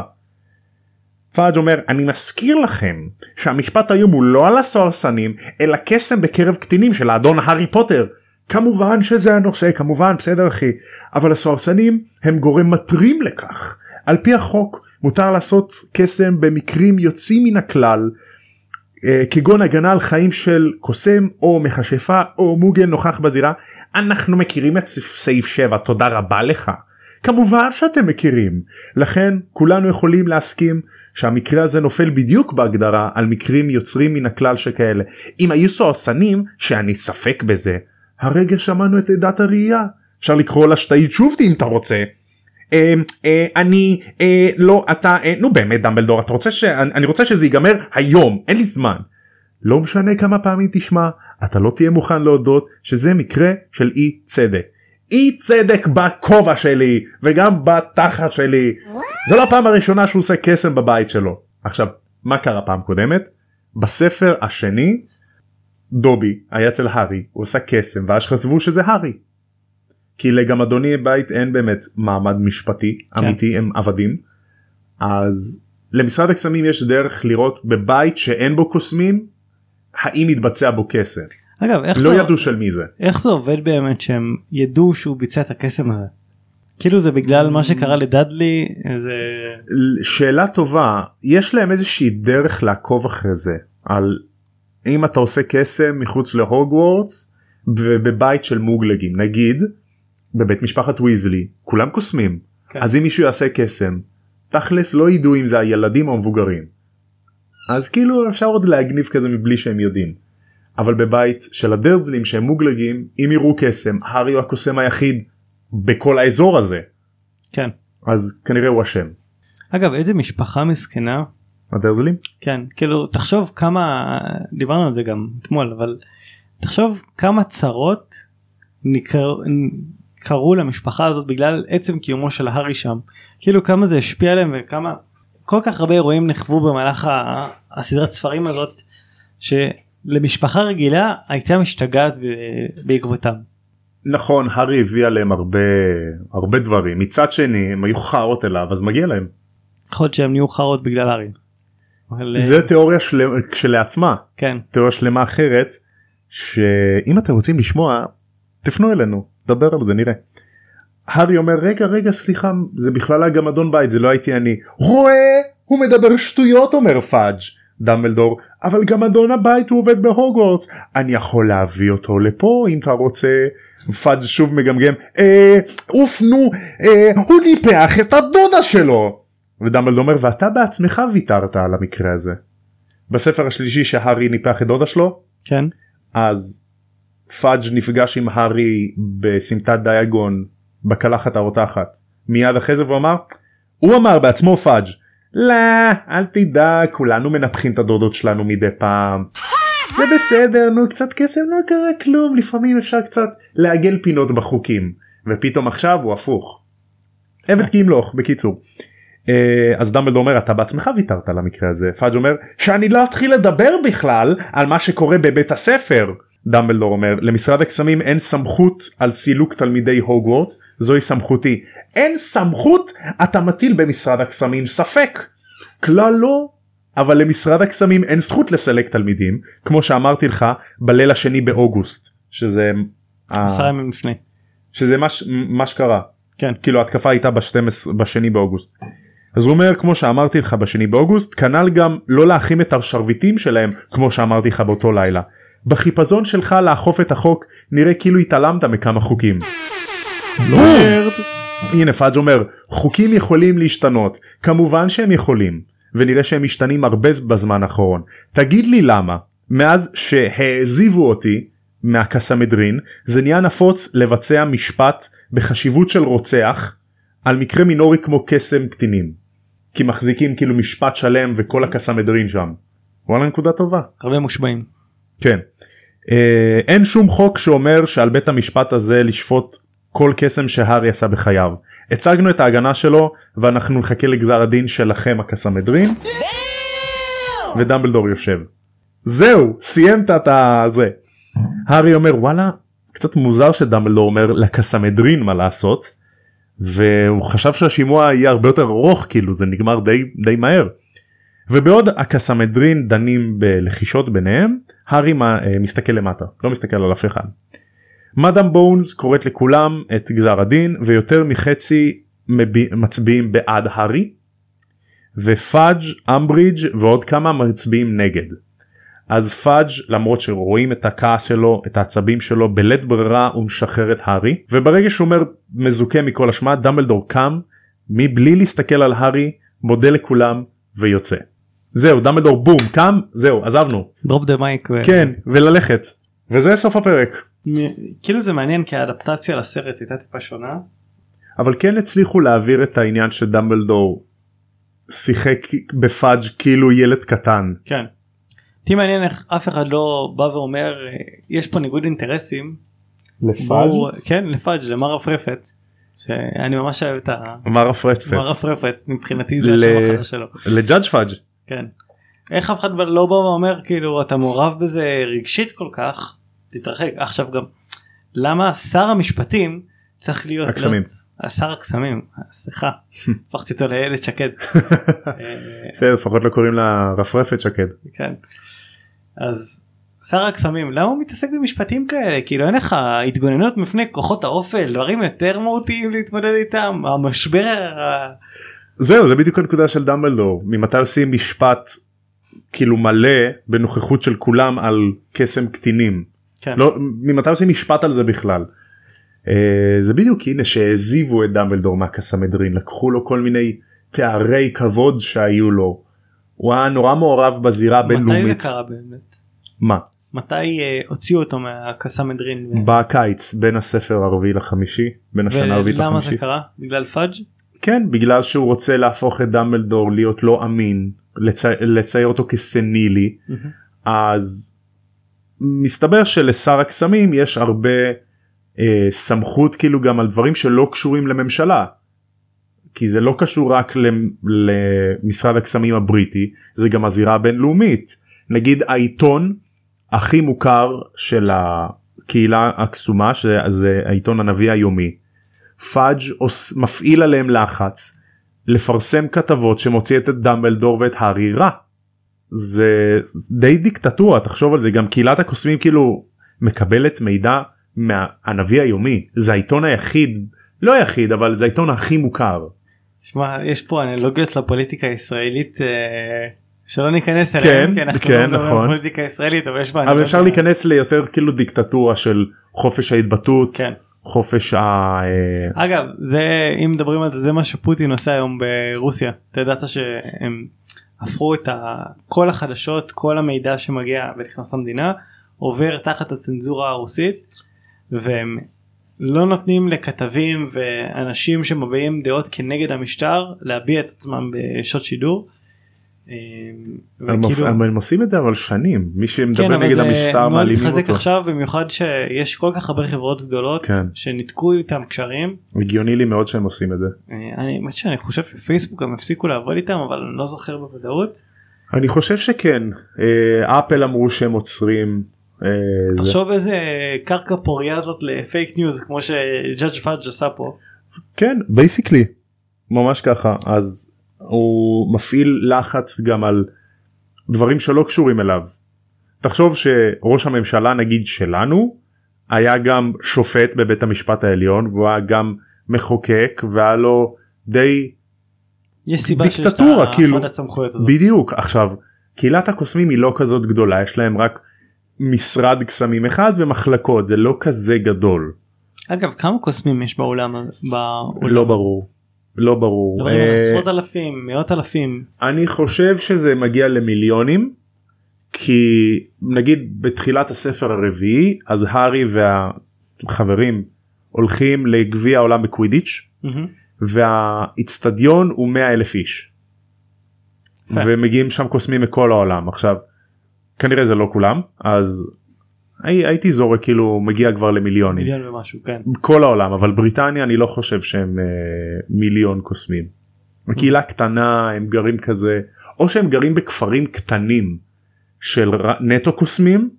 פאג' אומר אני מזכיר לכם שהמשפט היום הוא לא על הסוהרסנים אלא קסם בקרב קטינים של האדון הארי פוטר. כמובן שזה הנושא כמובן בסדר אחי אבל הסוהרסנים הם גורם מטרים לכך. על פי החוק מותר לעשות קסם במקרים יוצאים מן הכלל כגון הגנה על חיים של קוסם או מכשפה או מוגן נוכח בזירה אנחנו מכירים את סעיף 7 תודה רבה לך. כמובן שאתם מכירים לכן כולנו יכולים להסכים שהמקרה הזה נופל בדיוק בהגדרה על מקרים יוצרים מן הכלל שכאלה אם היו סוהרסנים שאני ספק בזה הרגע שמענו את עדת הראייה אפשר לקרוא לה שתאית שובתי אם אתה רוצה. אה, אה, אני אה, לא אתה אה, נו באמת דמבלדור אתה רוצה שאני אני רוצה שזה ייגמר היום אין לי זמן. לא משנה כמה פעמים תשמע אתה לא תהיה מוכן להודות שזה מקרה של אי צדק. אי צדק בכובע שלי וגם בתחת שלי. זו לא הפעם הראשונה שהוא עושה קסם בבית שלו. עכשיו מה קרה פעם קודמת? בספר השני דובי היה אצל הארי הוא עושה קסם ואז חשבו שזה הארי. כי לגמדוני בית אין באמת מעמד משפטי כן. אמיתי הם עבדים. אז למשרד הקסמים יש דרך לראות בבית שאין בו קוסמים האם מתבצע בו קסם. אגב איך, לא זה, ידעו של מי זה. איך זה עובד באמת שהם ידעו שהוא ביצע את הקסם הזה. כאילו זה בגלל מה שקרה לדאדלי זה שאלה טובה יש להם איזושהי דרך לעקוב אחרי זה על אם אתה עושה קסם מחוץ להוגוורטס ובבית של מוגלגים נגיד בבית משפחת ויזלי כולם קוסמים כן. אז אם מישהו יעשה קסם תכלס לא ידעו אם זה הילדים או המבוגרים. אז כאילו אפשר עוד להגניב כזה מבלי שהם יודעים. אבל בבית של הדרזלים שהם מוגלגים אם יראו קסם הארי הוא הקוסם היחיד בכל האזור הזה כן. אז כנראה הוא אשם. אגב איזה משפחה מסכנה הדרזלים? כן כאילו תחשוב כמה דיברנו על זה גם אתמול אבל תחשוב כמה צרות נקר... קרו למשפחה הזאת בגלל עצם קיומו של הארי שם כאילו כמה זה השפיע עליהם וכמה כל כך הרבה אירועים נחוו במהלך הסדרת ספרים הזאת שלמשפחה רגילה הייתה משתגעת בעקבותם. נכון הארי הביא עליהם הרבה הרבה דברים מצד שני הם היו חארות אליו אז מגיע להם. יכול להיות שהם נהיו חרות בגלל הארי. אבל, אה, זה תיאוריה של... כשלעצמה כן תיאוריה שלמה אחרת שאם אתם רוצים לשמוע תפנו אלינו דבר על זה נראה. הארי אומר רגע רגע סליחה זה בכלל הגמדון בית זה לא הייתי אני. רואה? הוא מדבר שטויות אומר פאג' דמבלדור. אבל גמדון הבית הוא עובד בהוגוורטס. אני יכול להביא אותו לפה אם אתה רוצה. פאג' שוב מגמגם. אה, אוף נו אה, הוא ניפח את הדודה שלו. ודמבלדור אומר ואתה בעצמך ויתרת על המקרה הזה. בספר השלישי שהארי ניפח את דודה שלו? כן. אז פאג' נפגש עם הארי בסמטת דיאגון בקלחת הרותחת מיד אחרי זה והוא אמר הוא אמר בעצמו פאג' לא אל תדאג כולנו מנפחים את הדודות שלנו מדי פעם. זה בסדר נו קצת קסם לא קרה כלום לפעמים אפשר קצת לעגל פינות בחוקים ופתאום עכשיו הוא הפוך. עבד כי ימלוך בקיצור. אה, אז דמבלדור אומר אתה בעצמך ויתרת על המקרה הזה פאג' אומר שאני לא אתחיל לדבר בכלל על מה שקורה בבית הספר. דמבלדור אומר למשרד הקסמים אין סמכות על סילוק תלמידי הוגוורטס זוהי סמכותי אין סמכות אתה מטיל במשרד הקסמים ספק. כלל לא אבל למשרד הקסמים אין זכות לסלק תלמידים כמו שאמרתי לך בליל השני באוגוסט שזה ה- עשרה ימים לפני. שזה מה, שקרה כן. כאילו ההתקפה הייתה ב-12 בשני באוגוסט. אז הוא אומר כמו שאמרתי לך בשני באוגוסט כנ"ל גם לא להכין את השרביטים שלהם כמו שאמרתי לך באותו לילה. בחיפזון שלך לאכוף את החוק נראה כאילו התעלמת מכמה חוקים. נרד. הנה פאג' אומר חוקים יכולים להשתנות כמובן שהם יכולים ונראה שהם משתנים הרבה בזמן האחרון תגיד לי למה מאז שהעזיבו אותי מהקסמדרין זה נהיה נפוץ לבצע משפט בחשיבות של רוצח על מקרה מינורי כמו קסם קטינים כי מחזיקים כאילו משפט שלם וכל הקסמדרין שם. וואלה נקודה טובה. הרבה מושבעים. כן. אה, אין שום חוק שאומר שעל בית המשפט הזה לשפוט כל קסם שהארי עשה בחייו. הצגנו את ההגנה שלו ואנחנו נחכה לגזר הדין שלכם הקסמדרין. ודמבלדור יושב. זהו סיימת את הזה. הארי אומר וואלה קצת מוזר שדמבלדור אומר לקסמדרין מה לעשות. והוא חשב שהשימוע יהיה הרבה יותר ארוך כאילו זה נגמר די די מהר. ובעוד הקסמדרין דנים בלחישות ביניהם הארי אה, מסתכל למטה לא מסתכל על אף אחד. מאדם בונס קוראת לכולם את גזר הדין ויותר מחצי. מצביעים בעד הארי ופאג' אמברידג' ועוד כמה מצביעים נגד. אז פאג' למרות שרואים את הכעס שלו את העצבים שלו בלית ברירה הוא משחרר את הארי וברגע שהוא אומר מזוכה מכל אשמה דמבלדור קם מבלי להסתכל על הארי מודה לכולם ויוצא. זהו דמבלדור בום קם זהו עזבנו drop the mic. כן וללכת וזה סוף הפרק. כאילו זה מעניין כי האדפטציה לסרט הייתה טיפה שונה. אבל כן הצליחו להעביר את העניין שדמבלדור שיחק בפאג' כאילו ילד קטן. כן. אותי מעניין איך אף אחד לא בא ואומר יש פה ניגוד אינטרסים. בואו- כן לפאג' למר הפרפת. שאני ממש אוהב את ה... מר הפרטפט מר הפרפת מבחינתי זה השם החדש שלו. ל judge פאג' כן. איך אף אחד לא בא ואומר כאילו אתה מעורב בזה רגשית כל כך תתרחק עכשיו גם למה שר המשפטים צריך להיות הקסמים. לא, שר הקסמים סליחה הפכתי אותו לאיילת שקד. בסדר לפחות לא קוראים לה רפרפת שקד. כן. אז שר הקסמים למה הוא מתעסק במשפטים כאלה כאילו אין לך התגוננות מפני כוחות האופל דברים יותר מהותיים להתמודד איתם המשבר זהו זה בדיוק הנקודה של דמבלדור ממתי עושים משפט כאילו מלא בנוכחות של כולם על קסם קטינים כן. לא ממתי עושים משפט על זה בכלל. אה, זה בדיוק הנה שהעזיבו את דמבלדור מהקסמדרין לקחו לו כל מיני תארי כבוד שהיו לו. הוא היה נורא מעורב בזירה מתי זה הבינלאומית. קרה באמת? מה? מתי אה, הוציאו אותו מהקסמדרין? ו- בקיץ בין הספר הרביעי לחמישי בין השנה הרביעית ולמה זה לחמישי. קרה? בגלל פאג'? כן בגלל שהוא רוצה להפוך את דמבלדור להיות לא אמין לצי... לצייר אותו כסנילי אז מסתבר שלשר הקסמים יש הרבה אה, סמכות כאילו גם על דברים שלא קשורים לממשלה. כי זה לא קשור רק למ- למשרד הקסמים הבריטי זה גם הזירה הבינלאומית נגיד העיתון הכי מוכר של הקהילה הקסומה שזה העיתון הנביא היומי. פאג' מפעיל עליהם לחץ לפרסם כתבות שמוציאות את דמבלדור ואת הארי רע. זה די דיקטטורה תחשוב על זה גם קהילת הקוסמים כאילו מקבלת מידע מהנביא היומי זה העיתון היחיד לא היחיד אבל זה העיתון הכי מוכר. שמע יש פה אנלוגיות לפוליטיקה הישראלית אה, שלא ניכנס כן, אליהם כי אנחנו כן, לא נכון. פוליטיקה ישראלית אבל יש בה אבל אפשר להיכנס ליותר כאילו דיקטטורה של חופש ההתבטאות כן. חופש ה... אה, אגב זה אם מדברים על זה זה מה שפוטין עושה היום ברוסיה אתה ידעת שהם הפכו את ה... כל החדשות כל המידע שמגיע ונכנס למדינה עובר תחת הצנזורה הרוסית והם לא נותנים לכתבים ואנשים שמביעים דעות כנגד המשטר להביע את עצמם בשעות שידור. אה, הם, וכאילו- הם, הם עושים את זה אבל שנים מי שמדבר כן, נגד זה המשטר מאוד מעלימים מתחזק אותו. עכשיו במיוחד שיש כל כך הרבה חברות גדולות כן. שניתקו איתם קשרים. הגיוני לי מאוד שהם עושים את זה. אה, אני שאני חושב שפייסבוק גם הפסיקו לעבוד איתם אבל אני לא זוכר בוודאות. אני חושב שכן אה, אפל אמרו שהם עוצרים. אה, זה. תחשוב איזה קרקע פוריה זאת לפייק ניוז כמו ש judge פאג' עשה פה. כן basically ממש ככה אז הוא מפעיל לחץ גם על דברים שלא קשורים אליו. תחשוב שראש הממשלה נגיד שלנו היה גם שופט בבית המשפט העליון והוא היה גם מחוקק והיה לו די יש סיבה שיש דיקטטורה, כאילו. ההפרדת סמכויות הזאת. בדיוק עכשיו קהילת הקוסמים היא לא כזאת גדולה יש להם רק משרד קסמים אחד ומחלקות זה לא כזה גדול. אגב כמה קוסמים יש בעולם בעולם? לא ברור. לא ברור. מדברים על אה, עשרות אלפים מאות אלפים אני חושב שזה מגיע למיליונים כי נגיד בתחילת הספר הרביעי אז הארי והחברים הולכים לגביע העולם בקווידיץ' מהמם. והאיצטדיון הוא 100 אלף איש. יפה. ומגיעים שם קוסמים מכל העולם עכשיו כנראה זה לא כולם אז הי, הייתי זורק כאילו מגיע כבר למיליונים מיליון ומשהו כן. כל העולם אבל בריטניה אני לא חושב שהם אה, מיליון קוסמים. קהילה קטנה הם גרים כזה או שהם גרים בכפרים קטנים של ר- נטו קוסמים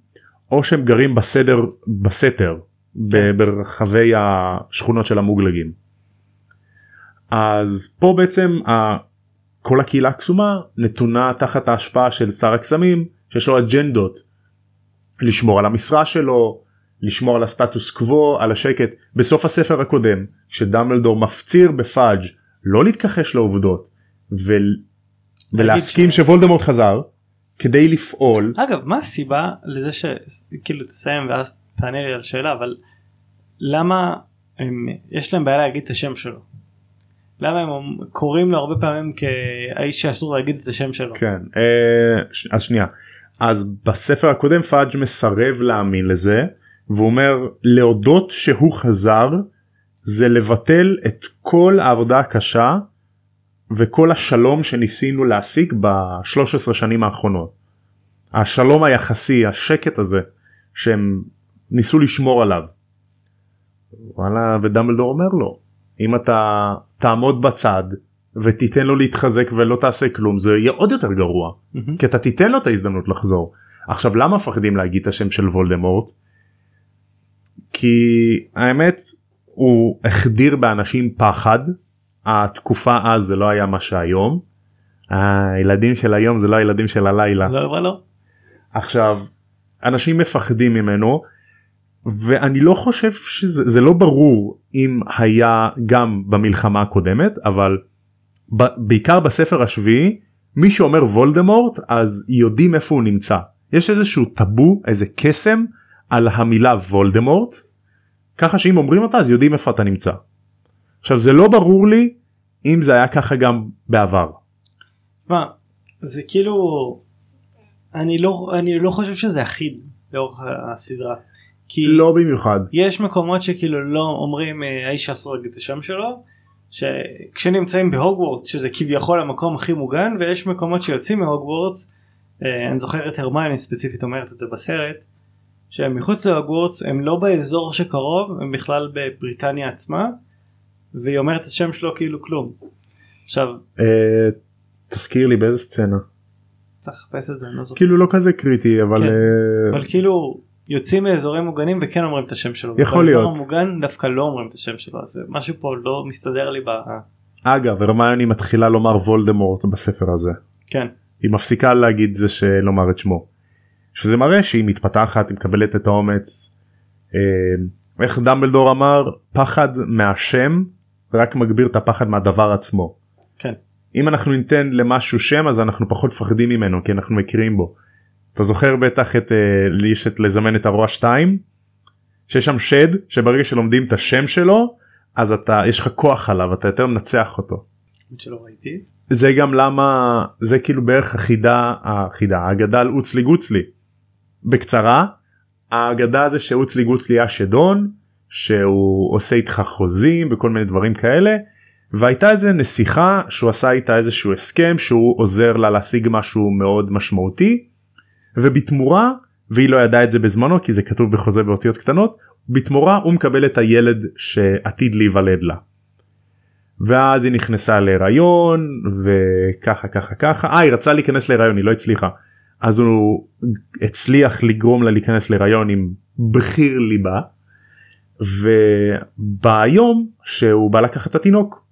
או שהם גרים בסדר בסתר ב- ברחבי השכונות של המוגלגים. אז פה בעצם ה- כל הקהילה הקסומה נתונה תחת ההשפעה של שר הקסמים שיש לו אג'נדות לשמור על המשרה שלו לשמור על הסטטוס קוו על השקט בסוף הספר הקודם שדמבלדור מפציר בפאג' לא להתכחש לעובדות ו... ולהסכים ש- שוולדמורט חזר כדי לפעול אגב מה הסיבה לזה שכאילו תסיים ואז תענה לי על השאלה אבל למה הם, יש להם בעיה להגיד את השם שלו. למה הם קוראים לו הרבה פעמים כאיש שאסור להגיד את השם שלו. כן אה, אז שנייה אז בספר הקודם פאג' מסרב להאמין לזה והוא אומר להודות שהוא חזר זה לבטל את כל העבודה הקשה וכל השלום שניסינו להשיג ב-13 שנים האחרונות. השלום היחסי השקט הזה שהם ניסו לשמור עליו. וואלה ודמבלדור אומר לו אם אתה תעמוד בצד ותיתן לו להתחזק ולא תעשה כלום זה יהיה עוד יותר גרוע מהמם. כי אתה תיתן לו את ההזדמנות לחזור. עכשיו למה מפחדים להגיד את השם של וולדמורט? כי האמת הוא החדיר באנשים פחד התקופה אז זה לא היה מה שהיום. הילדים של היום זה לא הילדים של הלילה. לא אבל לא. עכשיו אנשים מפחדים ממנו ואני לא חושב שזה זה לא ברור אם היה גם במלחמה הקודמת אבל בעיקר בספר השביעי מי שאומר וולדמורט אז יודעים איפה הוא נמצא יש איזשהו טאבו איזה קסם על המילה וולדמורט ככה שאם אומרים אותה אז יודעים איפה אתה נמצא. עכשיו זה לא ברור לי אם זה היה ככה גם בעבר. מה זה כאילו אני לא אני לא חושב שזה אחיד לאורך הסדרה. כי לא במיוחד. יש מקומות שכאילו לא אומרים אה, האיש שאסור להגיד את השם שלו שכשנמצאים בהוגוורטס שזה כביכול המקום הכי מוגן ויש מקומות שיוצאים מהוגוורטס אה, אני זוכר את הרמיוני ספציפית אומרת את זה בסרט שהם מחוץ להוגוורטס הם לא באזור שקרוב הם בכלל בבריטניה עצמה והיא אומרת את השם שלו כאילו כלום. עכשיו אה, תזכיר לי באיזה סצנה. צריך לחפש את זה אני לא זוכר כאילו לא כזה קריטי אבל כן. אה, אבל כאילו יוצאים מאזורים מוגנים וכן אומרים את השם שלו. יכול באזור להיות. המוגן דווקא לא אומרים את השם שלו אז משהו פה לא מסתדר לי ב... אגב הרמיוני מתחילה לומר וולדמורט בספר הזה כן. היא מפסיקה להגיד זה שלומר את שמו. שזה מראה שהיא מתפתחת היא מקבלת את האומץ. אה, איך דמבלדור אמר פחד מהשם רק מגביר את הפחד מהדבר עצמו. כן. אם אנחנו ניתן למשהו שם אז אנחנו פחות מפחדים ממנו כי אנחנו מכירים בו. אתה זוכר בטח את אה, לי יש את לזמן את הרוע 2 שיש שם שד שברגע שלומדים את השם שלו אז אתה יש לך כוח עליו אתה יותר מנצח אותו. זה גם למה זה כאילו בערך החידה החידה האגדה על אוצלי גוצלי. בקצרה האגדה זה שאוצלי גוצלי היה שדון שהוא עושה איתך חוזים וכל מיני דברים כאלה והייתה איזה נסיכה שהוא עשה איתה איזשהו הסכם שהוא עוזר לה להשיג משהו מאוד משמעותי ובתמורה והיא לא ידעה את זה בזמנו כי זה כתוב בחוזה באותיות קטנות בתמורה הוא מקבל את הילד שעתיד להיוולד לה. ואז היא נכנסה להיריון וככה ככה ככה אה היא רצה להיכנס להיריון היא לא הצליחה אז הוא הצליח לגרום לה להיכנס להיריון עם בחיר ליבה וביום שהוא בא לקחת את התינוק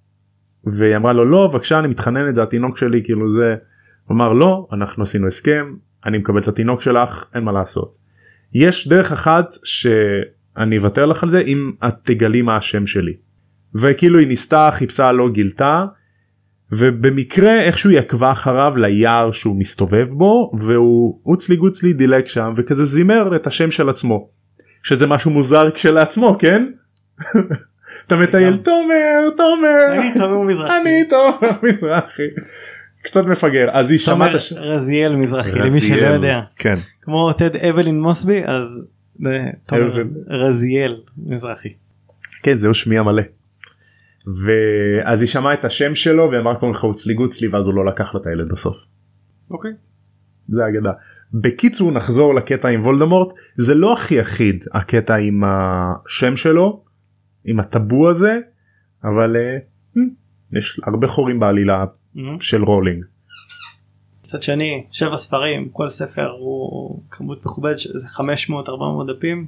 והיא אמרה לו לא בבקשה אני מתחננת זה התינוק שלי כאילו זה הוא אמר לא אנחנו עשינו הסכם אני מקבל את התינוק שלך אין מה לעשות. יש דרך אחת שאני אוותר לך על זה אם את תגלי מה השם שלי. וכאילו היא ניסתה חיפשה לא גילתה ובמקרה איכשהו היא עקבה אחריו ליער שהוא מסתובב בו והוא אוצלי גוצלי דילג שם וכזה זימר את השם של עצמו. שזה משהו מוזר כשלעצמו כן? אתה מטייל תומר תומר אני תומר מזרחי. קצת מפגר אז היא שמעה את הש... רזיאל מזרחי למי שלא רזיאל. יודע כן כמו טד אבלין מוסבי אז. רזיאל מזרחי. כן זהו שמי המלא. ואז היא שמעה את השם שלו ואמרה קוראים לך הוצלי גוצלי ואז הוא לא לקח לה את הילד בסוף. אוקיי. זה אגדה. בקיצור נחזור לקטע עם וולדמורט זה לא הכי אחיד הקטע עם השם שלו עם הטאבו הזה אבל אה, המ, יש הרבה חורים בעלילה של רולינג. מצד שני שבע ספרים כל ספר הוא כמות מכובדת של 500 400 דפים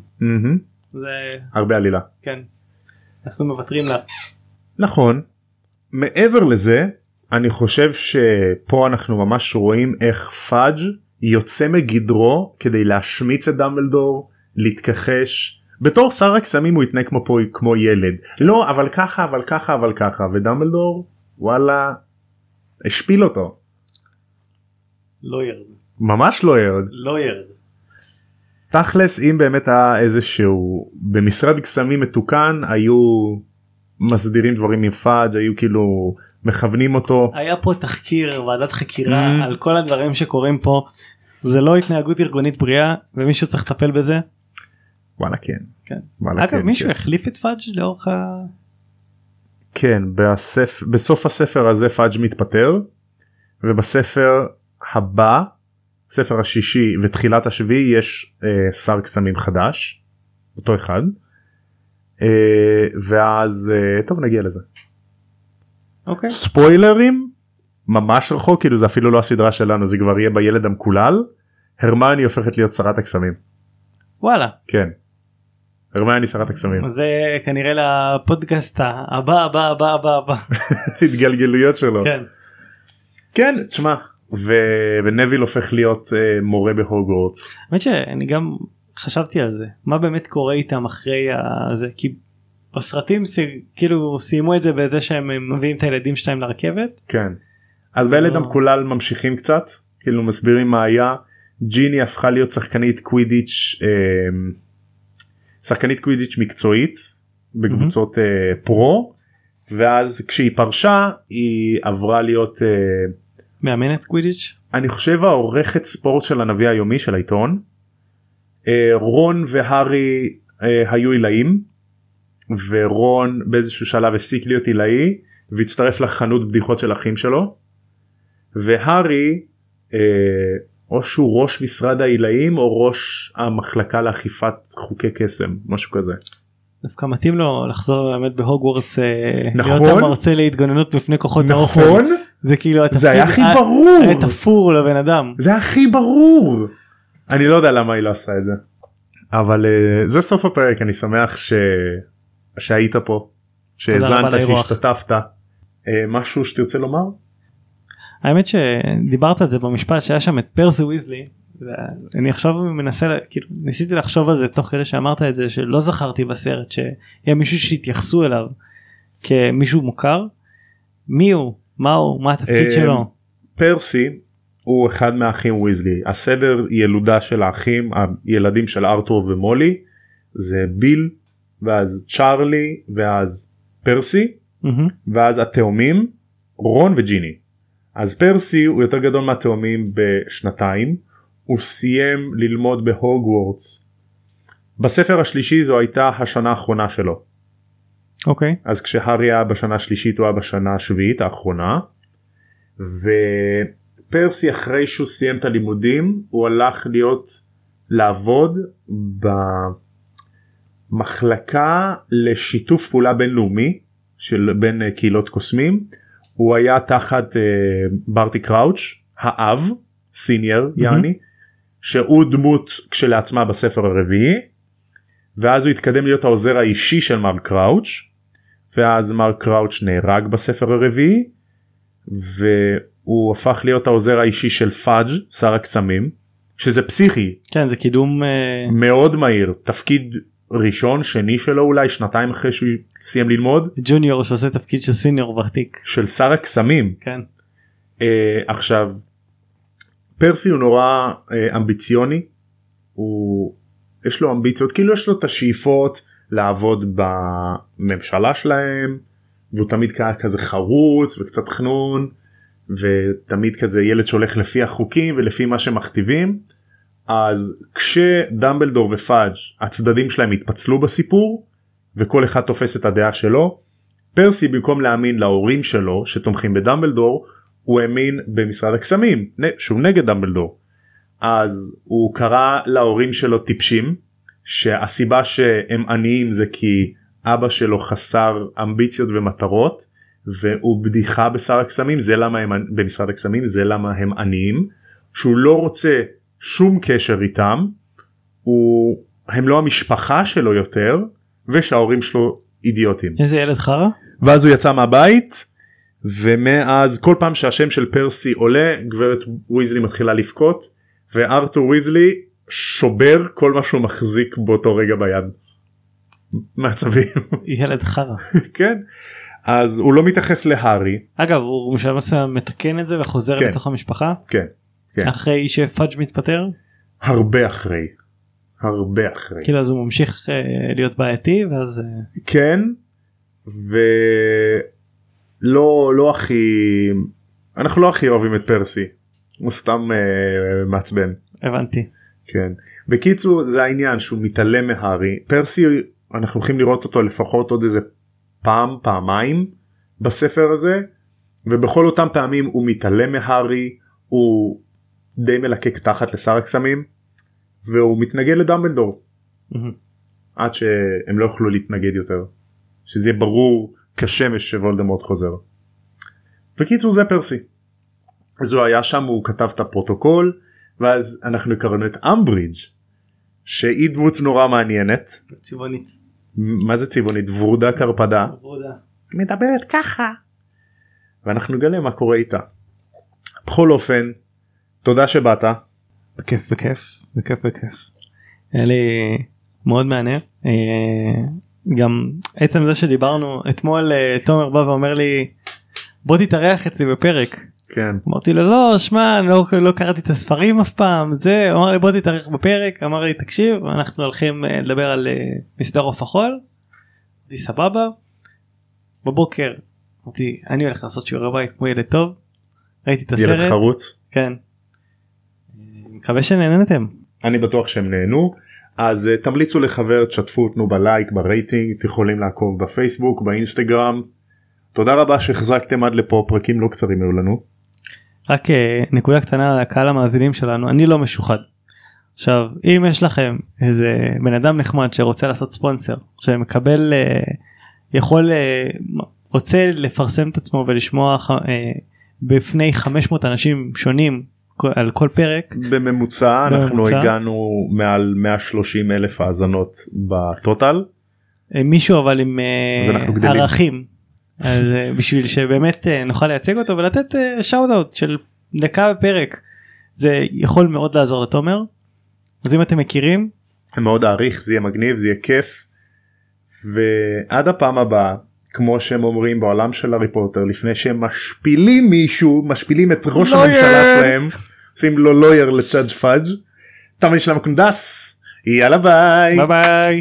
זה הרבה עלילה. כן. אנחנו מוותרים לה. נכון. מעבר לזה אני חושב שפה אנחנו ממש רואים איך פאג' יוצא מגדרו כדי להשמיץ את דמבלדור להתכחש. בתור שר הקסמים הוא יתנהג כמו פה כמו ילד לא אבל ככה אבל ככה אבל ככה ודמבלדור וואלה השפיל אותו לא ירד. ממש לא ירד לא ירד. תכלס אם באמת היה איזשהו במשרד קסמים מתוקן היו מסדירים דברים עם פאג' היו כאילו מכוונים אותו היה פה תחקיר ועדת חקירה Mm. על כל הדברים שקורים פה. זה לא התנהגות ארגונית בריאה ומישהו צריך לטפל בזה. וואלה כן. כן. וואלה, אגב כן, מישהו כן. החליף את פאג' לאורך ה... כן בספ... בסוף הספר הזה פאג' מתפטר ובספר הבא ספר השישי ותחילת השביעי יש אה, שר קסמים חדש אותו אחד אה, ואז אה, טוב נגיע לזה אוקיי. ספוילרים ממש רחוק כאילו זה אפילו לא הסדרה שלנו זה כבר יהיה בילד המקולל הרמני הופכת להיות שרת הקסמים וואלה. כן. הרמני שרת הקסמים זה כנראה לפודקאסט הבא הבא הבא הבא הבא. התגלגלויות שלו כן. כן תשמע ו- ונביל הופך להיות אה, מורה בהוגוורטס האמת שאני גם חשבתי על זה מה באמת קורה איתם אחרי הזה כי בסרטים ס- כאילו סיימו את זה בזה שהם מביאים את הילדים שלהם לרכבת כן. אז בילד לא. המקולל ממשיכים קצת כאילו מסבירים מה היה ג'יני הפכה להיות שחקנית קווידיץ' אה, שחקנית קווידיץ' מקצועית בקבוצות אה, פרו ואז כשהיא פרשה היא עברה להיות אה, מאמנת קווידיץ' אני חושב העורכת ספורט של הנביא היומי של העיתון. אה, רון והארי היו עילאים ורון באיזשהו שלב הפסיק להיות עילאי והצטרף לחנות בדיחות של אחים שלו. והארי או שהוא ראש משרד העילאים או ראש המחלקה לאכיפת חוקי קסם משהו כזה. דווקא מתאים לו לחזור ללמד בהוגוורטס אה, נכון. להיות המרצה להתגוננות בפני כוחות האופן נכון. זה כאילו התפקיד זה היה הכי ברור. היה תפור לבן אדם. זה הכי ברור. אני לא יודע למה היא לא עשתה את זה. אבל uh, זה סוף הפרק אני שמח ש... שהיית פה שהאזנת. שהשתתפת. uh, משהו שתרצה לומר האמת שדיברת על זה במשפט שהיה שם את פרסי ויזלי ואני עכשיו מנסה כאילו ניסיתי לחשוב על זה תוך כדי שאמרת את זה שלא זכרתי בסרט שיהיה מישהו שהתייחסו אליו כמישהו מוכר. מי הוא? מה הוא? מה התפקיד אה, שלו? פרסי הוא אחד מהאחים ויזלי. הסדר ילודה של האחים הילדים של ארתור ומולי זה ביל ואז צ'ארלי ואז פרסי. ואז התאומים רון וג'יני. אז פרסי הוא יותר גדול מהתאומים בשנתיים הוא סיים ללמוד בהוגוורטס. בספר השלישי זו הייתה השנה האחרונה שלו אוקיי אז כשהארי היה בשנה השלישית הוא היה בשנה השביעית האחרונה. ופרסי אחרי שהוא סיים את הלימודים הוא הלך להיות לעבוד במחלקה לשיתוף פעולה בינלאומי של בין אה, קהילות קוסמים. הוא היה תחת אה, ברטי קראוץ' האב סיניור יעני שהוא דמות כשלעצמה בספר הרביעי ואז הוא התקדם להיות העוזר האישי של מר קראוץ' ואז מר קראוץ' נהרג בספר הרביעי והוא הפך להיות העוזר האישי של פאג' שר הקסמים שזה פסיכי. כן זה קידום אה, מאוד מהיר. תפקיד ראשון שני שלו אולי שנתיים אחרי שהוא סיים ללמוד. ג'וניור שעושה תפקיד של סיניור ותיק של שר הקסמים. כן. אה, עכשיו פרסי הוא נורא אה, אמביציוני. הוא יש לו אמביציות כאילו יש לו את השאיפות לעבוד בממשלה שלהם והוא תמיד כזה חרוץ וקצת חנון ותמיד כזה ילד שהולך לפי החוקים ולפי מה שמכתיבים אז כשדמבלדור ופאג' הצדדים שלהם התפצלו בסיפור וכל אחד תופס את הדעה שלו פרסי במקום להאמין להורים שלו שתומכים בדמבלדור הוא האמין במשרד הקסמים שהוא נגד דמבלדור. אז הוא קרא להורים שלו טיפשים שהסיבה שהם עניים זה כי אבא שלו חסר אמביציות ומטרות והוא בדיחה בשר הקסמים זה למה הם במשרד הקסמים זה למה הם עניים שהוא לא רוצה שום קשר איתם. הוא הם לא המשפחה שלו יותר ושההורים שלו אידיוטים. איזה ילד חרא? ואז הוא יצא מהבית ומאז כל פעם שהשם של פרסי עולה גברת ויזלי מתחילה לבכות וארתור ויזלי שובר כל מה שהוא מחזיק באותו רגע ביד. מעצבים. ילד חרא. כן. אז הוא לא מתייחס להארי. אגב הוא בשלב מסוים מתקן את זה וחוזר כן. לתוך המשפחה? כן כן. אחרי שפאג' מתפתר הרבה אחרי. הרבה אחרי. כאילו אז הוא ממשיך אה, להיות בעייתי ואז אה, כן ולא לא הכי אנחנו לא הכי אוהבים את פרסי. הוא סתם אה, מעצבן. הבנתי. כן. בקיצור זה העניין שהוא מתעלם מהארי. פרסי אנחנו הולכים לראות אותו לפחות עוד איזה פעם פעמיים בספר הזה ובכל אותם פעמים הוא מתעלם מהארי הוא די מלקק תחת לשר הקסמים והוא מתנגד לדמבלדור מהמם. עד שהם לא יוכלו להתנגד יותר שזה יהיה ברור כשמש שוולדמורט חוזר. בקיצור זה פרסי. אז הוא היה שם הוא כתב את הפרוטוקול ואז אנחנו הכרנו את אמברידג' שהיא דמות נורא מעניינת צבעונית. מה זה צבעונית ורודה קרפדה עבודה. מדברת ככה ואנחנו נגלה מה קורה איתה. בכל אופן תודה שבאת בכיף בכיף בכיף בכיף. היה לי מאוד מעניין אה, גם עצם זה שדיברנו אתמול אה, תומר בא ואומר לי בוא תתארח אצלי בפרק כן אמרתי לו לא שמע לא, לא קראתי את הספרים אף פעם זה אמר לי בוא תתארח בפרק אמר לי תקשיב אנחנו הולכים אה, לדבר על מסדר עוף החול. אמרתי סבבה. בבוקר אמרתי אני הולך לעשות שיעורי בית כמו ילד טוב. ראיתי את ילד הסרט. חרוץ כן. אה, מקווה שנהנתם. אני בטוח שהם נהנו אז אה, תמליצו לחבר תשתפו תנו בלייק ברייטינג יכולים לעקוב בפייסבוק באינסטגרם. תודה רבה שהחזקתם עד לפה פרקים לא קצרים היו לנו. רק אה, נקודה קטנה לקהל המאזינים שלנו אני לא משוחד. עכשיו אם יש לכם איזה בן אדם נחמד שרוצה לעשות ספונסר שמקבל אה, יכול אה, רוצה לפרסם את עצמו ולשמוע אה, בפני 500 אנשים שונים על כל פרק בממוצע אנחנו בממוצע. הגענו מעל 130 אלף האזנות בטוטל. אה, מישהו אבל עם אה. ערכים אז אה, בשביל שבאמת נוכל לייצג אותו ולתת שאוט אאוט של דקה בפרק זה יכול מאוד לעזור לתומר. אז אם אתם מכירים מאוד אעריך זה יהיה מגניב זה יהיה כיף. ועד הפעם הבאה כמו שהם אומרים בעולם של הארי פוטר לפני שהם משפילים מישהו משפילים את ראש לויר. הממשלה שלהם עושים לו לויר לצ'אג' פאג' תמיד שלהם קונדס יאללה ביי. ביי ביי.